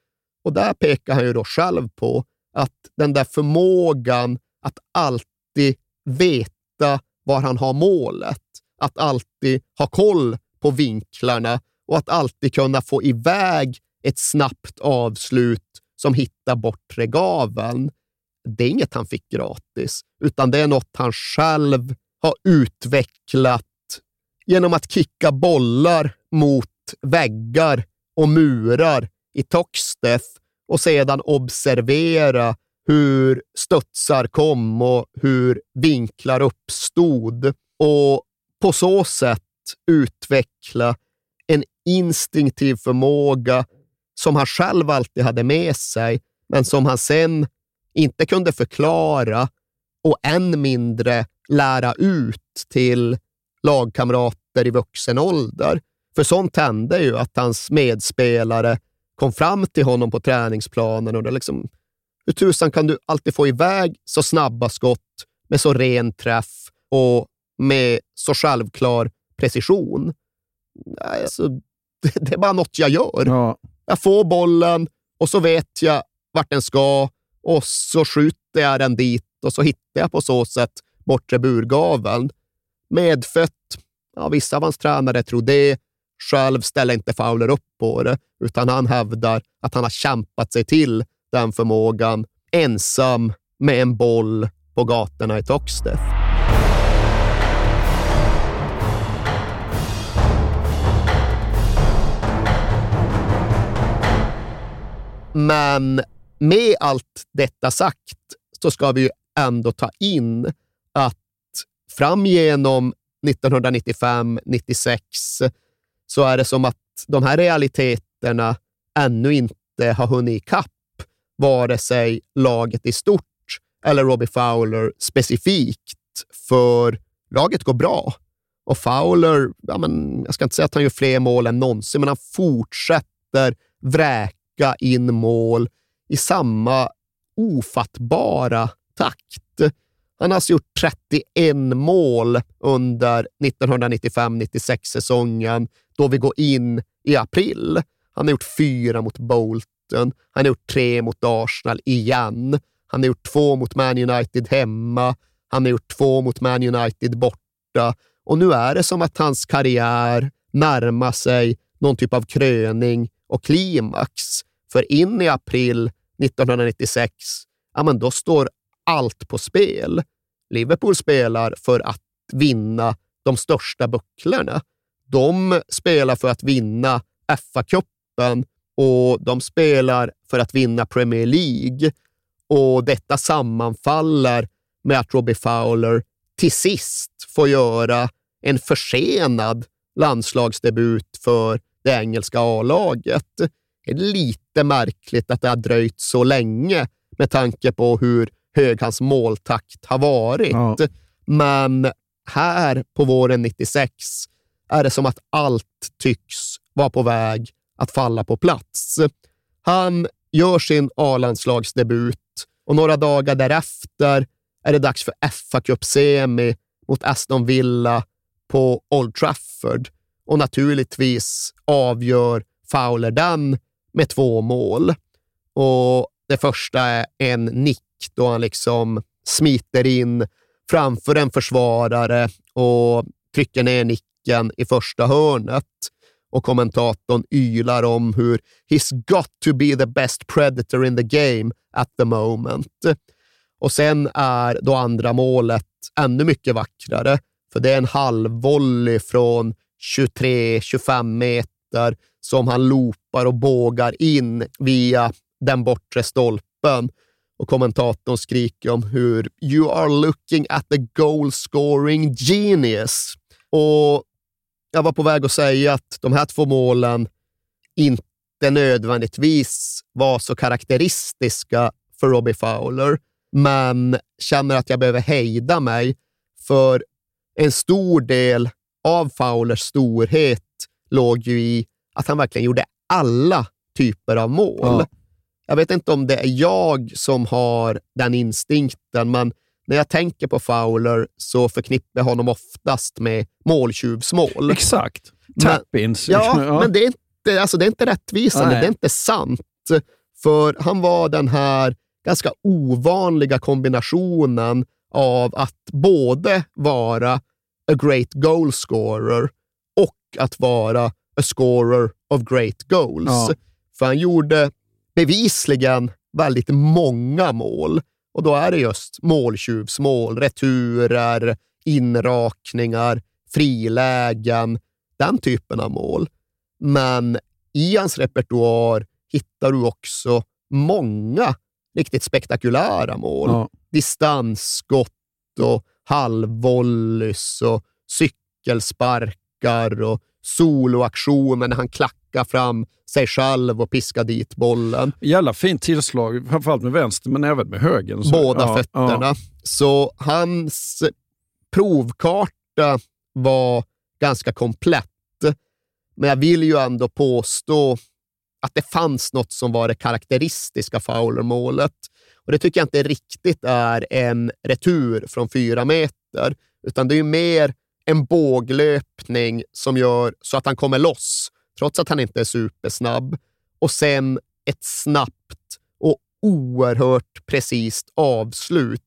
Och där pekar han ju då själv på att den där förmågan att alltid veta var han har målet, att alltid ha koll på vinklarna och att alltid kunna få iväg ett snabbt avslut som hittar bortre gaveln. Det är inget han fick gratis, utan det är något han själv har utvecklat genom att kicka bollar mot väggar och murar i Toxteth och sedan observera hur studsar kom och hur vinklar uppstod och på så sätt utveckla en instinktiv förmåga som han själv alltid hade med sig, men som han sen inte kunde förklara och än mindre lära ut till lagkamrater i vuxen ålder. För sånt hände ju att hans medspelare kom fram till honom på träningsplanen och det liksom, hur tusan kan du alltid få iväg så snabba skott med så ren träff och med så självklar precision? Alltså, (laughs) det är bara något jag gör. Ja. Jag får bollen och så vet jag vart den ska och så skjuter jag den dit och så hittar jag på så sätt bortre burgaveln. Medfött. Ja, vissa av hans tränare tror det. Själv ställer inte Fowler upp på det, utan han hävdar att han har kämpat sig till den förmågan ensam med en boll på gatorna i Toxteth. Men med allt detta sagt så ska vi ju ändå ta in att fram genom 1995-96 så är det som att de här realiteterna ännu inte har hunnit ikapp vare sig laget i stort eller Robbie Fowler specifikt, för laget går bra. Och Fowler, ja men, jag ska inte säga att han gör fler mål än någonsin, men han fortsätter vräka in mål i samma ofattbara takt. Han har alltså gjort 31 mål under 1995-96 säsongen, då vi går in i april. Han har gjort fyra mot Bolton. Han har gjort tre mot Arsenal igen. Han har gjort två mot Man United hemma. Han har gjort två mot Man United borta. Och nu är det som att hans karriär närmar sig någon typ av kröning och klimax. För in i april 1996, ja men då står allt på spel. Liverpool spelar för att vinna de största bucklorna. De spelar för att vinna FA-cupen och de spelar för att vinna Premier League. Och detta sammanfaller med att Robbie Fowler till sist får göra en försenad landslagsdebut för det engelska A-laget. Det är lite märkligt att det har dröjt så länge med tanke på hur hög hans måltakt har varit. Ja. Men här på våren 96 är det som att allt tycks vara på väg att falla på plats. Han gör sin A-landslagsdebut och några dagar därefter är det dags för fa Cup-semi mot Aston Villa på Old Trafford. Och naturligtvis avgör Fowler den med två mål. Och Det första är en nick då han liksom smiter in framför en försvarare och trycker ner nicken i första hörnet. Och kommentatorn ylar om hur “He's got to be the best predator in the game at the moment”. Och sen är då andra målet ännu mycket vackrare, för det är en halvvolley från 23-25 meter som han loopar och bågar in via den bortre stolpen och kommentatorn skriker om hur “You are looking at the goal scoring genius”. Och jag var på väg att säga att de här två målen inte nödvändigtvis var så karaktäristiska för Robbie Fowler, men känner att jag behöver hejda mig, för en stor del av Fowlers storhet låg ju i att han verkligen gjorde alla typer av mål. Ja. Jag vet inte om det är jag som har den instinkten, men när jag tänker på Fowler så förknippar jag honom oftast med måltjuvsmål. Exakt. Tap-ins. Ja, (laughs) ja, men det är inte, alltså, det är inte rättvisande. Nej. Det är inte sant. För han var den här ganska ovanliga kombinationen av att både vara a great goal scorer och att vara a scorer of great goals. Ja. För han gjorde bevisligen väldigt många mål. Och då är det just måltjuvsmål, returer, inrakningar, frilägen, den typen av mål. Men i hans repertoar hittar du också många riktigt spektakulära mål. Ja. Distansskott och halvvolleys och cykelsparkar och soloaktioner när han klackar fram sig själv och piskar dit bollen. Jävla fint tillslag, framförallt med vänster men även med höger. Båda ja, fötterna. Ja. Så hans provkarta var ganska komplett. Men jag vill ju ändå påstå att det fanns något som var det karaktäristiska Fowler-målet. Och Det tycker jag inte riktigt är en retur från fyra meter, utan det är mer en båglöpning som gör så att han kommer loss, trots att han inte är supersnabb. Och sen ett snabbt och oerhört precis avslut.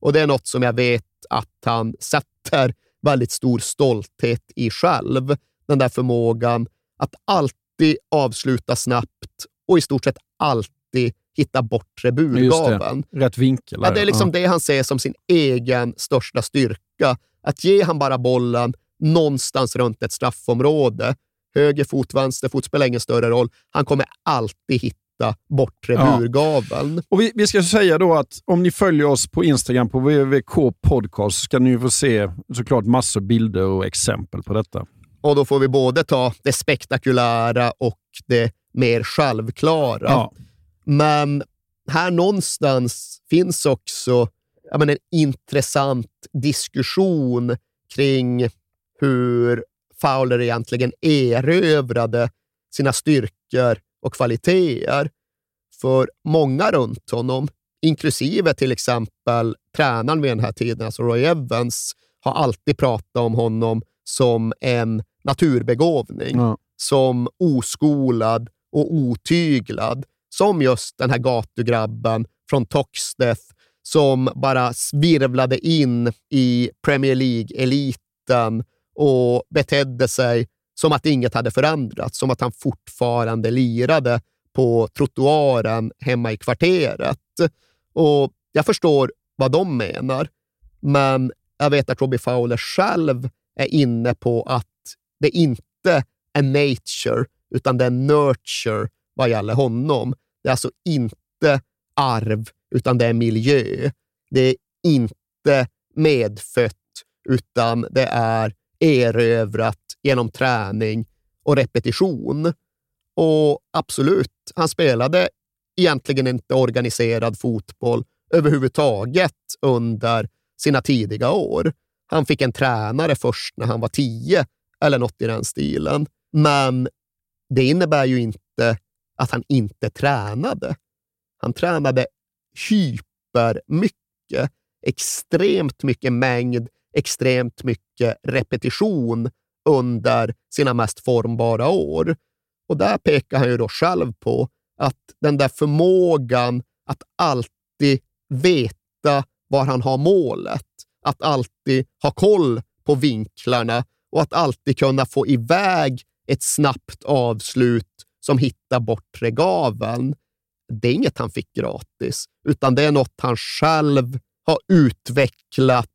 Och det är något som jag vet att han sätter väldigt stor stolthet i själv. Den där förmågan att alltid avsluta snabbt och i stort sett alltid hitta bortre burgaven. Rätt vinkel. Ja, det är liksom ja. det han ser som sin egen största styrka. Att ge han bara bollen någonstans runt ett straffområde, höger fot, vänster fot, spelar ingen större roll. Han kommer alltid hitta bortre ja. burgaveln. Och vi, vi, ska säga då att om ni följer oss på Instagram på www.k podcast ska ni få se såklart massor bilder och exempel på detta. Och då får vi både ta det spektakulära och det mer självklara. Ja. Men här någonstans finns också ja, men en intressant diskussion kring hur Fowler egentligen erövrade sina styrkor och kvaliteter. För många runt honom, inklusive till exempel tränaren vid den här tiden, alltså Roy Evans, har alltid pratat om honom som en naturbegåvning, Ja. som oskolad och otyglad, som just den här gatugrabben från Toxteth som bara virvlade in i Premier League-eliten och betedde sig som att inget hade förändrats, som att han fortfarande lirade på trottoaren hemma i kvarteret. Och Jag förstår vad de menar, men jag vet att Robbie Fowler själv är inne på att det inte är nature, utan det är nurture vad gäller honom. Det är alltså inte arv, utan det är miljö. Det är inte medfött, utan det är erövrat genom träning och repetition. Och absolut, han spelade egentligen inte organiserad fotboll överhuvudtaget under sina tidiga år. Han fick en tränare först när han var tio eller något i den stilen. Men det innebär ju inte att han inte tränade. Han tränade hypermycket, extremt mycket mängd, extremt mycket repetition under sina mest formbara år. Och där pekar han ju då själv på att den där förmågan att alltid veta var han har målet, att alltid ha koll på vinklarna och att alltid kunna få iväg ett snabbt avslut som hittar bortre gaveln. Det är inget han fick gratis, utan det är något han själv har utvecklat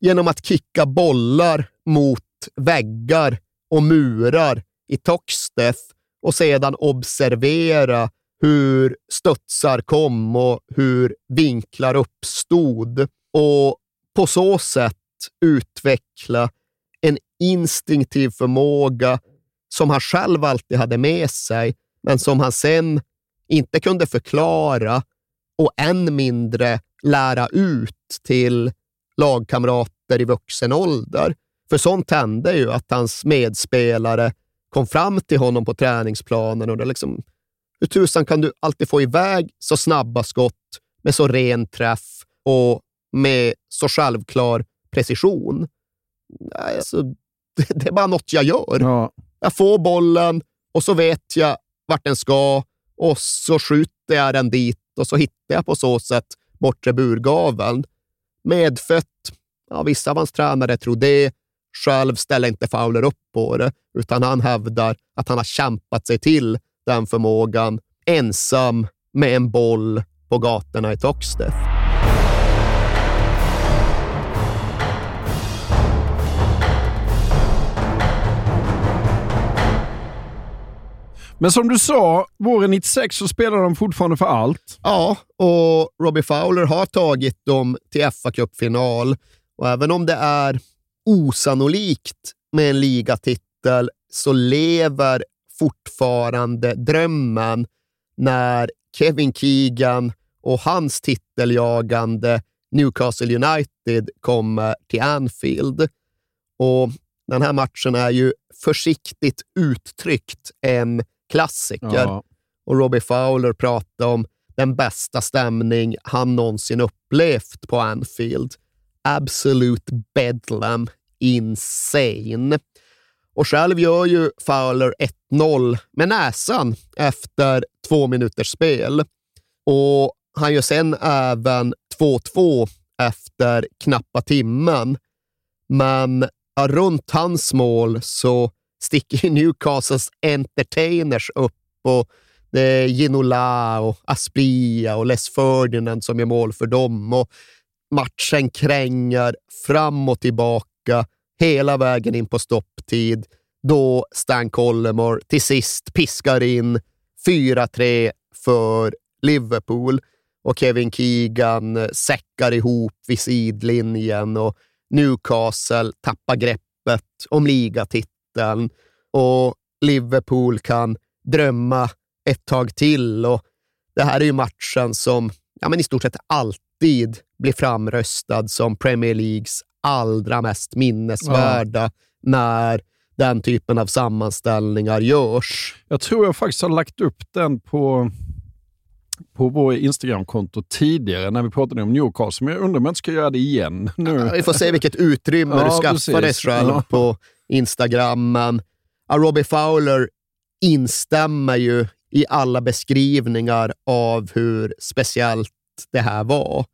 genom att kicka bollar mot väggar och murar i Toxteth och sedan observera hur studsar kom och hur vinklar uppstod och på så sätt utveckla en instinktiv förmåga som han själv alltid hade med sig, men som han sen inte kunde förklara och än mindre lära ut till lagkamrater i vuxen ålder. För sånt hände ju att hans medspelare kom fram till honom på träningsplanen och det liksom, hur tusan kan du alltid få iväg så snabba skott med så ren träff och med så självklar precision? Alltså, (laughs) det, det är bara något jag gör. Ja. Jag får bollen och så vet jag vart den ska och så skjuter jag den dit och så hittar jag på så sätt bortre burgaveln. Medfött, ja, vissa av hans tränare tror det. Själv ställer inte Fowler upp på det, utan han hävdar att han har kämpat sig till den förmågan ensam med en boll på gatorna i Toxteth. Men som du sa, våren 96 så spelar de fortfarande för allt. Ja, och Robbie Fowler har tagit dem till fa Cup-final. Och även om det är osannolikt med en ligatitel så lever fortfarande drömmen när Kevin Keegan och hans titeljagande Newcastle United kommer till Anfield. Och den här matchen är ju försiktigt uttryckt en klassiker. Ja. Och Robbie Fowler pratar om den bästa stämning han någonsin upplevt på Anfield. Absolute bedlam. Insane. Och själv gör ju Fowler 1-0 med näsan efter två minuters spel. Och han gör sen även 2-2 efter knappa timmen. Men runt hans mål så sticker Newcastles entertainers upp och det är Ginola och Aspria och Les Ferdinand som gör mål för dem. Och matchen kränger fram och tillbaka hela vägen in på stopptid då Stan Collemore till sist piskar in 4-3 för Liverpool och Kevin Keegan eh, säckar ihop vid sidlinjen och Newcastle tappar greppet om ligatiteln och Liverpool kan drömma ett tag till. Och det här är ju matchen som ja, men i stort sett alltid blir framröstad som Premier Leagues allra mest minnesvärda ja. när den typen av sammanställningar görs. Jag tror jag faktiskt har lagt upp den på, på vår Instagramkonto tidigare när vi pratade om Newcastle, men jag undrar om jag inte ska göra det igen. Nu. Ja, vi får se vilket utrymme (laughs) ja, du skaffar dig själv ja. på Instagram. Men Robbie Fowler instämmer ju i alla beskrivningar av hur speciellt det här var.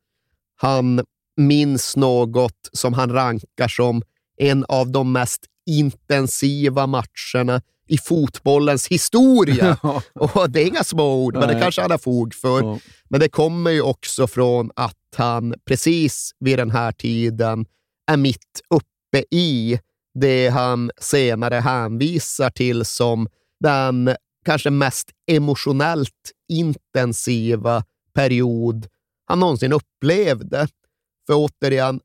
Han minns något som han rankar som en av de mest intensiva matcherna i fotbollens historia. (laughs) och Det är inga små ord, men det kanske han har fog för. Ja. Men det kommer ju också från att han precis vid den här tiden är mitt uppe i det han senare hänvisar till som den kanske mest emotionellt intensiva period han någonsin upplevde. För återigen,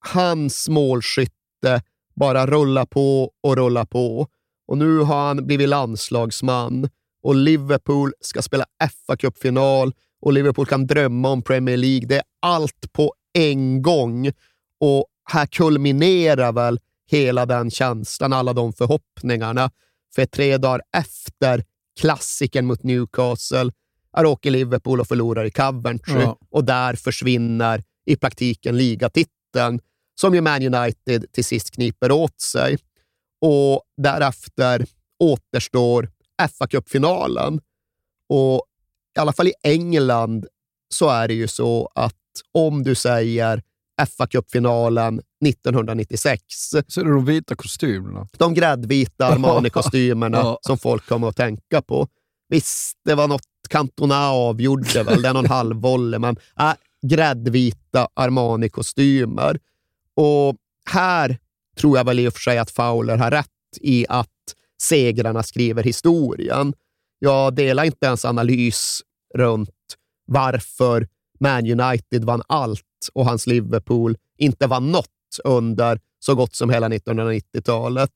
hans målskytte bara rullar på och rullar på. Och nu har han blivit landslagsman och Liverpool ska spela fa Cup-final och Liverpool kan drömma om Premier League. Det är allt på en gång och här kulminerar väl hela den känslan, alla de förhoppningarna. För tre dagar efter klassiken mot Newcastle är åker Liverpool och förlorar i Coventry ja. och där försvinner i praktiken ligatiteln som ju Man United till sist kniper åt sig. Och därefter återstår fa Cup-finalen. Och i alla fall i England så är det ju så att om du säger fa Cup-finalen 1996. Så är det de vita kostymerna? De gräddvita Armani-kostymerna (laughs) som folk kommer att tänka på. Visst, det var något Cantona avgjorde väl, det är någon halvvolley, men äh, gräddvita Armani-kostymer. Och här tror jag väl i och för sig att Fowler har rätt i att segrarna skriver historien. Jag delar inte ens analys runt varför Man United vann allt och hans Liverpool inte vann något under så gott som hela 1990-talet.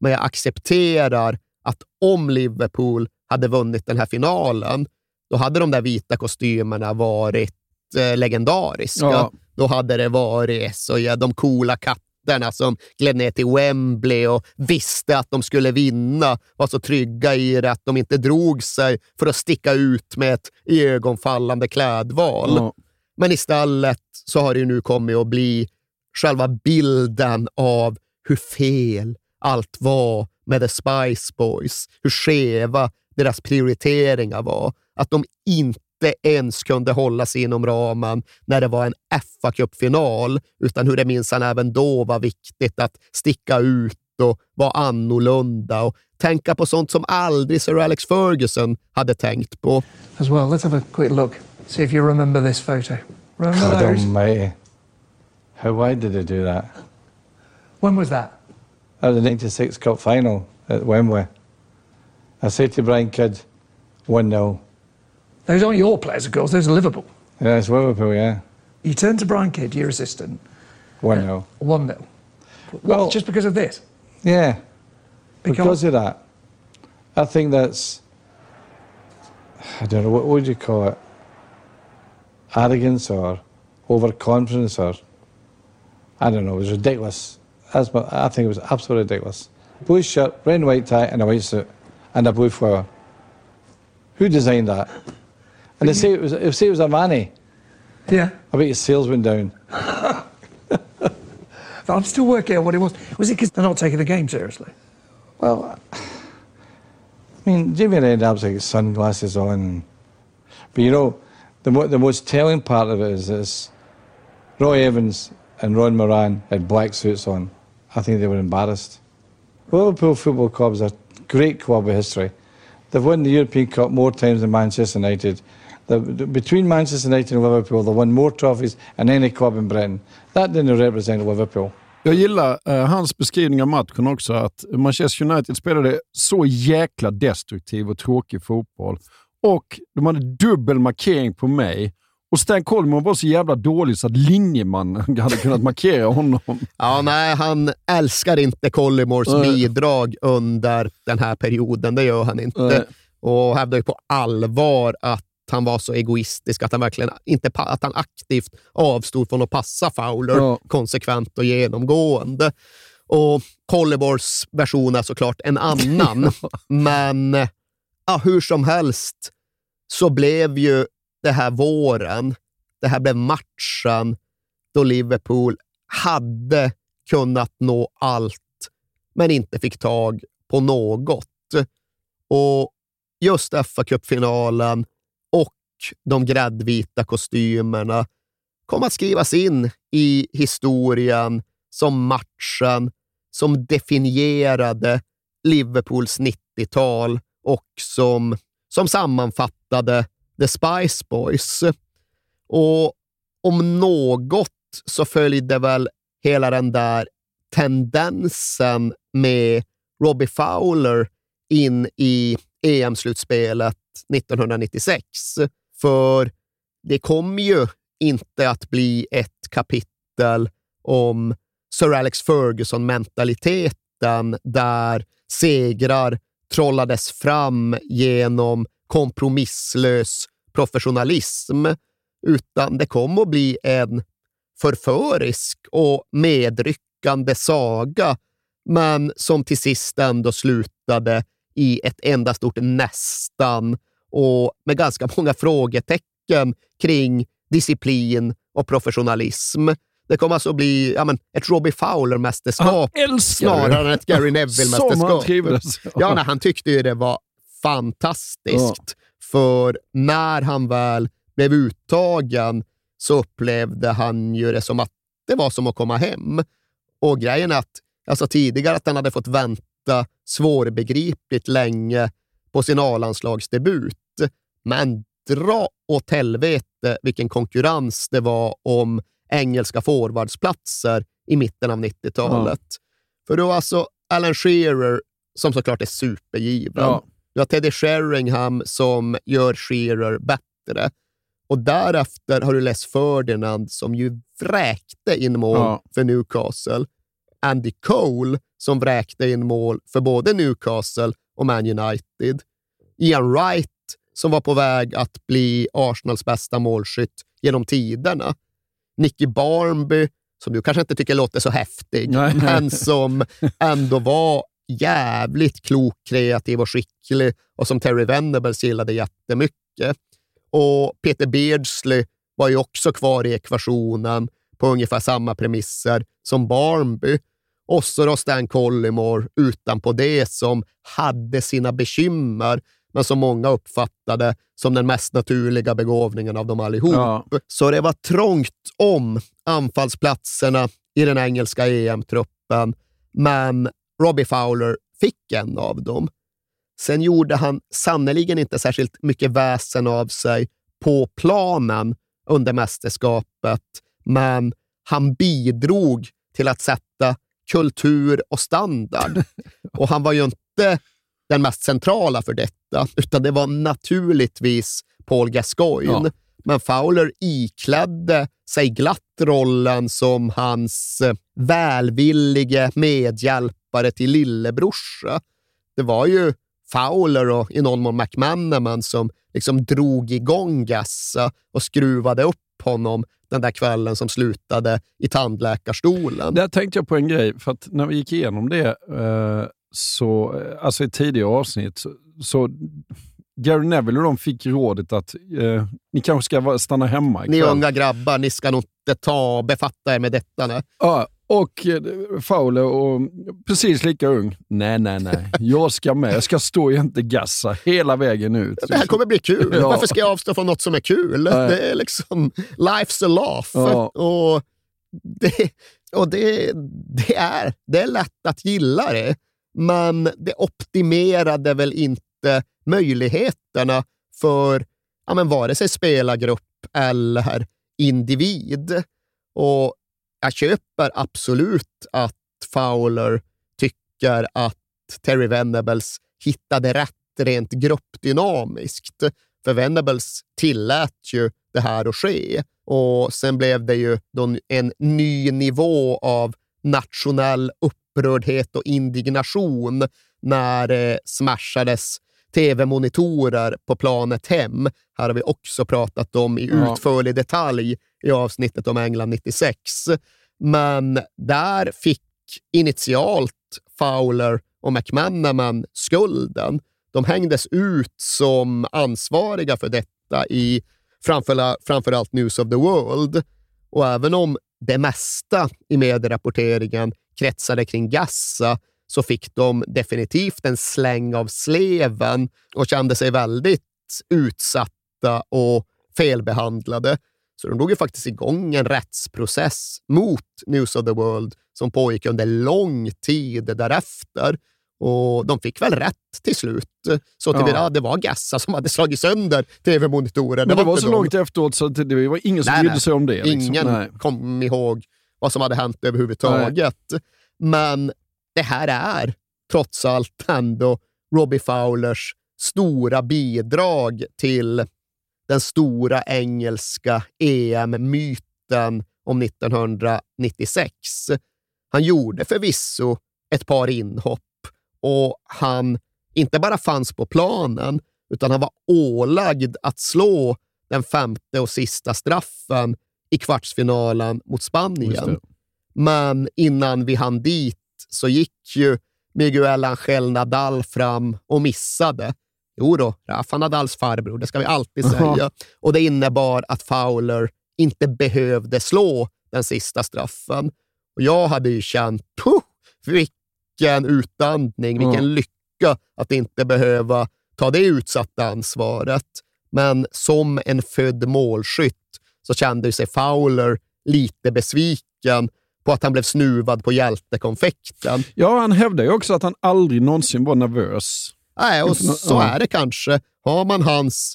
Men jag accepterar att om Liverpool hade vunnit den här finalen, då hade de där vita kostymerna varit eh, legendariska. Ja. Då hade det varit så, ja, de coola katterna som gled ner till Wembley och visste att de skulle vinna, var så trygga i det att de inte drog sig för att sticka ut med ett ögonfallande klädval. Ja. Men istället så har det nu kommit att bli själva bilden av hur fel allt var med The Spice Boys, hur skeva deras prioriteringar var. Att de inte ens kunde hålla sig inom ramen när det var en fa kuppfinal utan hur det minsann även då var viktigt att sticka ut och vara annorlunda och tänka på sånt som aldrig Sir Alex Ferguson hade tänkt på. As well, let's have a quick look. See if you remember this photo. Remember God those? almighty. How wide did they do that? When was that? Was the 96 Cup final at Wembley. I said to Brian Kidd, 1 0. Those aren't your players, of course, those are Liverpool. Yeah, it's Liverpool, yeah. You turn to Brian Kidd, your assistant. 1 0. Uh, 1 0. Well, just because of this? Yeah. Because, because of that. I think that's, I don't know, what would you call it? Arrogance or overconfidence or, I don't know, it was ridiculous. That's I think it was absolutely ridiculous. Blue shirt, red and white tie, and a white suit, and a blue flower. Who designed that? And they say it was, they say it was Armani. Yeah. I bet your sales went down. (laughs) I'm still working out what it was. Was it because they're not taking the game seriously? Well, I mean, Jimmy Redknapp's like sunglasses on. But you know, the, the most telling part of it is this Roy Evans and Ron Moran had black suits on. I think they were embarrassed. Liverpool Football Club is a great club with history. They've won the European Cup more times than Manchester United. The, between Manchester United and Liverpool, they've won more trophies than any club in Britain. That didn't represent Liverpool. Jag gillar eh, hans beskrivning av matchen också, att Manchester United spelade så jäkla destruktiv och tråkig fotboll. Och de hade dubbel markering på mig. Och Stan Coleman var så jävla dålig så att linjeman (laughs) hade kunnat markera honom. Ja, nej, han älskar inte Collymores bidrag under den här perioden. Det gör han inte. Nej. och hävdade ju på allvar att han var så egoistisk att han verkligen inte att han aktivt avstod från att passa Fowler Ja. konsekvent och genomgående. Och Collibors version är såklart en annan, (laughs) men ja, hur som helst så blev ju det här våren, det här blev matchen då Liverpool hade kunnat nå allt, men inte fick tag på något. Och just FA-cupfinalen och de gräddvita kostymerna kom att skrivas in i historien som matchen som definierade Liverpools 90-tal och som, som sammanfattade The Spice Boys. Och om något så följde väl hela den där tendensen med Robbie Fowler in i EM-slutspelet 1996. För det kommer ju inte att bli ett kapitel om Sir Alex Ferguson-mentaliteten där segrar trollades fram genom kompromisslös professionalism, utan det kom att bli en förförisk och medryckande saga, men som till sist ändå slutade i ett enda stort nästan och med ganska många frågetecken kring disciplin och professionalism. Det kommer alltså bli ja, men, ett Robbie Fowler-mästerskap snarare än ett Gary (laughs) Neville-mästerskap. trivdes. Ja, nej, han tyckte ju det var fantastiskt. För när han väl blev uttagen så upplevde han ju det som att det var som att komma hem. Och grejen är att alltså tidigare att han hade fått vänta svårbegripligt länge på sin A-landslagsdebut. Men dra åt helvete vilken konkurrens det var om engelska forwardsplatser i mitten av 90-talet. För det var alltså Alan Shearer, som såklart är supergiven. Ja. Du har Teddy Sheringham som gör Shearer bättre. Och därefter har du Les Ferdinand som ju vräkte in mål Ja. för Newcastle. Andy Cole som vräkte in mål för både Newcastle och Man United. Ian Wright som var på väg att bli Arsenals bästa målskytt genom tiderna. Nicky Barnby, som du kanske inte tycker låter så häftig, Nej. men som (laughs) ändå var jävligt klok, kreativ och skicklig och som Terry Venables gillade jättemycket. Och Peter Beardsley var ju också kvar i ekvationen på ungefär samma premisser som Barnby. Och så då Stan Collymore utanpå det som hade sina bekymmer, men som många uppfattade som den mest naturliga begåvningen av dem allihop. Ja. Så det var trångt om anfallsplatserna i den engelska EM-truppen, men Robbie Fowler fick en av dem. Sen gjorde han sannoliken inte särskilt mycket väsen av sig på planen under mästerskapet, men han bidrog till att sätta kultur och standard. (laughs) Och han var ju inte den mest centrala för detta, utan det var naturligtvis Paul Gascoigne. Ja. Men Fowler iklädde sig glatt rollen som hans eh, välvillige medhjälpare till lillebrorsa. Det var ju Fowler och i någon mån McManaman som liksom drog igång Gassa och skruvade upp honom den där kvällen som slutade i tandläkarstolen. Där tänkte jag på en grej, för att när vi gick igenom det, eh, så, alltså i tidigare avsnitt, så, så Gary Neville och de fick rådet att eh, ni kanske ska stanna hemma Ni ikväll. unga grabbar, ni ska nog inte ta befatta er med detta. Nej. Ja, och eh, Fowler, och precis lika ung. Nej, nej, nej. Jag ska med. Jag ska stå jämte Gassa hela vägen ut. Det här kommer bli kul. Ja. Varför ska jag avstå från något som är kul? Nej. Det är liksom, life's a laugh. Ja. Och, det, och det, det, är, det är lätt att gilla det, men det optimerade väl inte möjligheterna för ja, men vare sig spelargrupp eller individ. Och jag köper absolut att Fowler tycker att Terry Venables hittade rätt rent gruppdynamiskt. För Venables tillät ju det här att ske. Och sen blev det ju då en ny nivå av nationell upprördhet och indignation när det smashades tv-monitorer på planet hem. Här har vi också pratat om i Ja. utförlig detalj i avsnittet om England 96. Men där fick initialt Fowler och McManaman skulden. De hängdes ut som ansvariga för detta i framför, framförallt News of the World. Och även om det mesta i medierapporteringen kretsade kring Gaza så fick de definitivt en släng av sleven och kände sig väldigt utsatta och felbehandlade. Så de drog ju faktiskt igång en rättsprocess mot News of the World som pågick under lång tid därefter. Och de fick väl rätt till slut. Så tillvida Ja. det var Gaza som hade slagit sönder tv-monitorer. Men det var inte så de. långt efteråt så det det var ingen som Nej, brydde sig om det. liksom. Ingen Nej. kom ihåg vad som hade hänt överhuvudtaget. Men det här är trots allt ändå Robbie Fowlers stora bidrag till den stora engelska EM-myten om 1996. Han gjorde förvisso ett par inhopp och han inte bara fanns på planen, utan han var ålagd att slå den femte och sista straffen i kvartsfinalen mot Spanien. Men innan vi hann dit så gick ju Miguel Angel Nadal fram och missade. Jo då, Rafa Nadals farbror, det ska vi alltid säga. Och det innebar att Fowler inte behövde slå den sista straffen. Och jag hade ju känt, puh, vilken utandning, vilken Ja. lycka att inte behöva ta det utsatta ansvaret. Men som en född målskytt så kände sig Fowler lite besviken på att han blev snuvad på hjältekonfekten. Ja, han hävdar ju också att han aldrig någonsin var nervös. Nej, och så är det kanske. Har man hans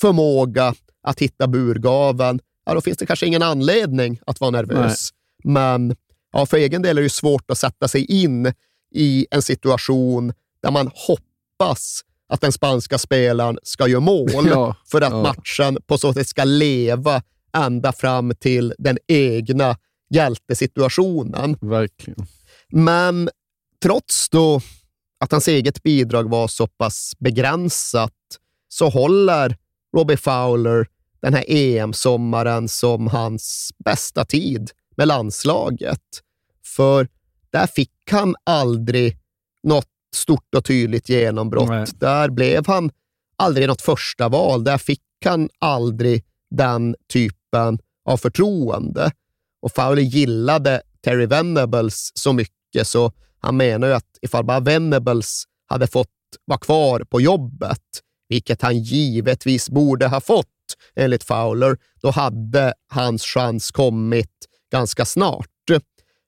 förmåga att hitta burgaven, ja, då finns det kanske ingen anledning att vara nervös. Men ja, för egen del är det ju svårt att sätta sig in i en situation där man hoppas att den spanska spelaren ska göra mål (laughs) Ja, för att ja. matchen på så sätt ska leva ända fram till den egna hjältesituationen. Verkligen. Men trots då att hans eget bidrag var så pass begränsat så håller Robbie Fowler den här EM-sommaren som hans bästa tid med landslaget. För där fick han aldrig något stort och tydligt genombrott. Nej. Där blev han aldrig något första val. Där fick han aldrig den typen av förtroende. Och Fowler gillade Terry Venables så mycket så han menar ju att ifall bara Venables hade fått vara kvar på jobbet, vilket han givetvis borde ha fått enligt Fowler, då hade hans chans kommit ganska snart.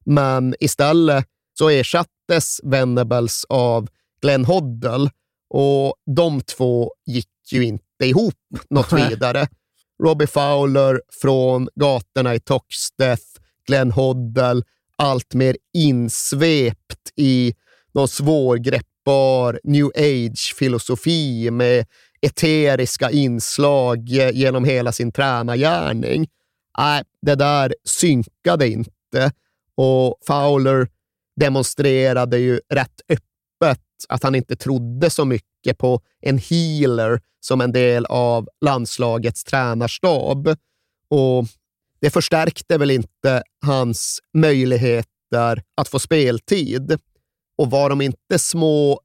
Men istället så ersattes Venables av Glenn Hoddle och de två gick ju inte ihop något vidare. Robbie Fowler från gatorna i Toxteth, Glenn Hoddle, allt mer insvept i någon svårgreppbar new age-filosofi med eteriska inslag genom hela sin tränargärning. Nej, det där synkade inte och Fowler demonstrerade ju rätt öppet att han inte trodde så mycket på en healer som en del av landslagets tränarstab. Och det förstärkte väl inte hans möjligheter att få speltid. Och var de inte små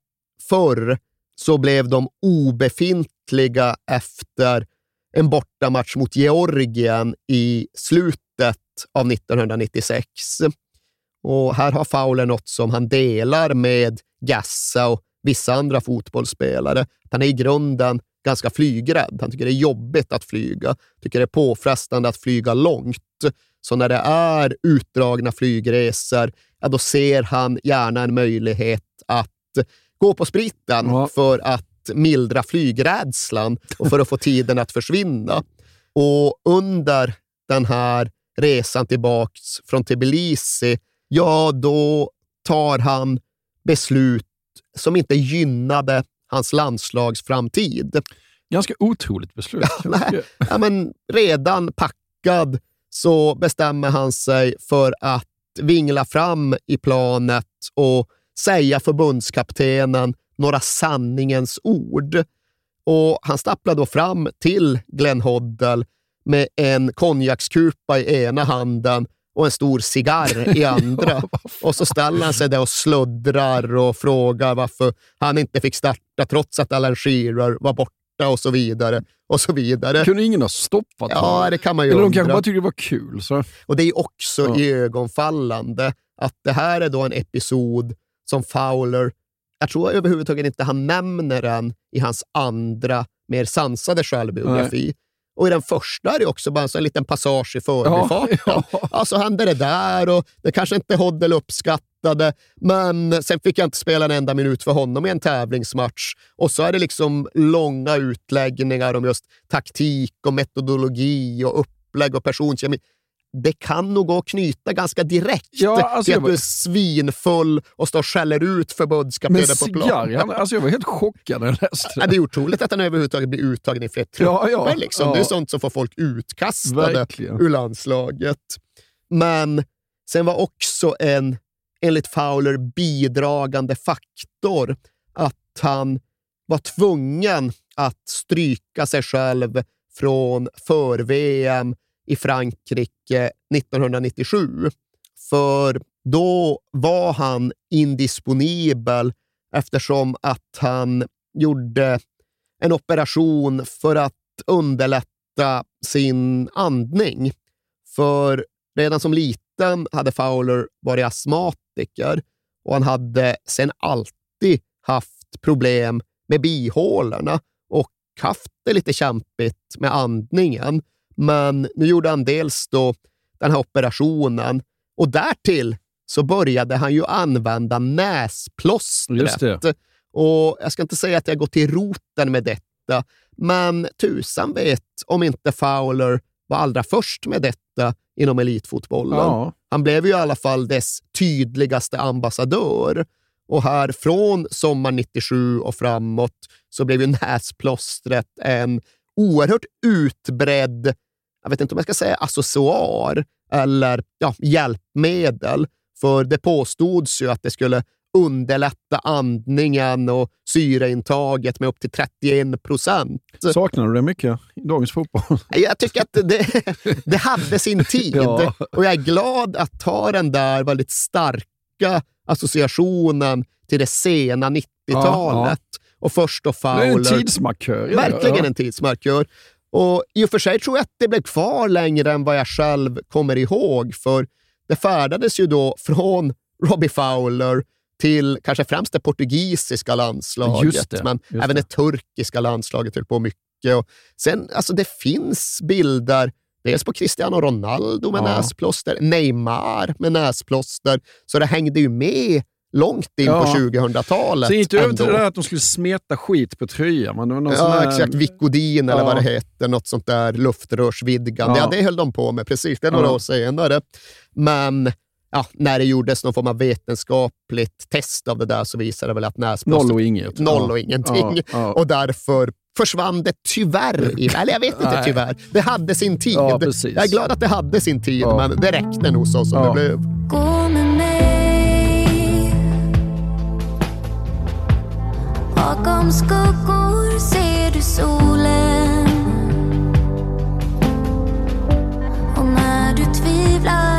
förr så blev de obefintliga efter en bortamatch mot Georgien i slutet av 1996. Och här har Fowler något som han delar med Gassa och vissa andra fotbollsspelare. Han är i grunden ganska flygrädd. Han tycker det är jobbigt att flyga, tycker det är påfrestande att flyga långt. Så när det är utdragna flygresor, ja, då ser han gärna en möjlighet att gå på spriten för att mildra flygrädslan och för att få tiden att försvinna. Och under den här resan tillbaks från Tbilisi, ja, då tar han beslut som inte gynnade hans landslagsframtid. Ganska otroligt beslut. Nej, ja, men redan packad så bestämmer han sig för att vingla fram i planet och säga förbundskaptenen några sanningens ord. Och Han stapplar då fram till Glenn Hoddle med en konjakskupa i ena handen och en stor cigarr i (laughs) andra. och så ställer han sig där och sluddrar och frågar varför han inte fick starta trots att Alan Shearer var borta och så vidare. och så vidare. Kunde ingen ha stoppat Ja, honom? det kan man ju Eller de undra. kanske bara tyckte det var kul. Så. Och det är också Ja. ögonfallande att det här är då en episod som Fowler, jag tror överhuvudtaget inte han nämner den i hans andra, mer sansade självbiografi. Och i den första är det också bara en sån liten passage i förbifarten. Ja, Alltså hände det där och det kanske inte Hoddle uppskattade, men sen fick jag inte spela en enda minut för honom i en tävlingsmatch. Och så är det liksom långa utläggningar om just taktik och metodologi och upplägg och personkemi. Det kan nog gå att knyta ganska direkt Ja, alltså till att var- du är svinfull och står och skäller ut förbundskaptenen Men på plan. han, alltså jag var helt chockad när jag läste Ja, det är otroligt att han överhuvudtaget blir uttagen i fler Ja, trupper. ja, liksom. ja. Det är sånt som får folk utkastade Verkligen. ur landslaget. Men sen var också en, enligt Fowler, bidragande faktor att han var tvungen att stryka sig själv från för-VM i Frankrike 1997. För då var han indisponibel eftersom att han gjorde en operation för att underlätta sin andning. För redan som liten hade Fowler varit astmatiker och han hade sen alltid haft problem med bihålorna och haft det lite kämpigt med andningen. Men nu gjorde han dels då den här operationen och därtill så började han ju använda näsplåstret. Och jag ska inte säga att jag går till roten med detta, men tusan vet om inte Fowler var allra först med detta inom elitfotbollen. Ja. Han blev ju i alla fall dess tydligaste ambassadör. Och här från sommar 97 och framåt så blev ju näsplåstret en oerhört utbredd, jag vet inte om jag ska säga accessoar eller ja, hjälpmedel. För det påstods ju att det skulle underlätta andningen och syreintaget med upp till 31 procent. Saknar du det mycket i dagens fotboll? Jag tycker att det, det hade sin tid Ja. och jag är glad att ha den där väldigt starka associationen till det sena 90-talet. Och först då Det är en Fowler. tidsmarkör. Verkligen Ja. en tidsmarkör. Och I och för sig tror jag att det blev kvar längre än vad jag själv kommer ihåg, för det färdades ju då (laughs) från Robbie Fowler till kanske främst det portugisiska landslaget, det, men även det. det turkiska landslaget höll på mycket. Och sen, alltså det finns bilder, dels på Cristiano Ronaldo med Ja. näsplåster, Neymar med näsplåster, så det hängde ju med långt in Ja. på 2000-talet. Sen gick det över till det där att de skulle smeta skit på tröjan. Men det var någon Ja, här- exakt. Vicodin eller Ja. vad det heter. Något sånt där luftrörsvidgande. Ja. Ja. det höll de på med precis. Det är några Ja. år senare. Men ja, när det gjordes någon form av vetenskapligt test av det där så visade det väl att näsplåster... Noll och inget. Noll Ja. och ingenting. Ja, ja. Och därför försvann det tyvärr. (laughs) Eller jag vet inte Nej. tyvärr. Det hade sin tid. Jag är glad att det hade sin tid, Ja. men det räckte nog så som Ja. det blev. Bakom skuggor ser du solen. Och när du tvivlar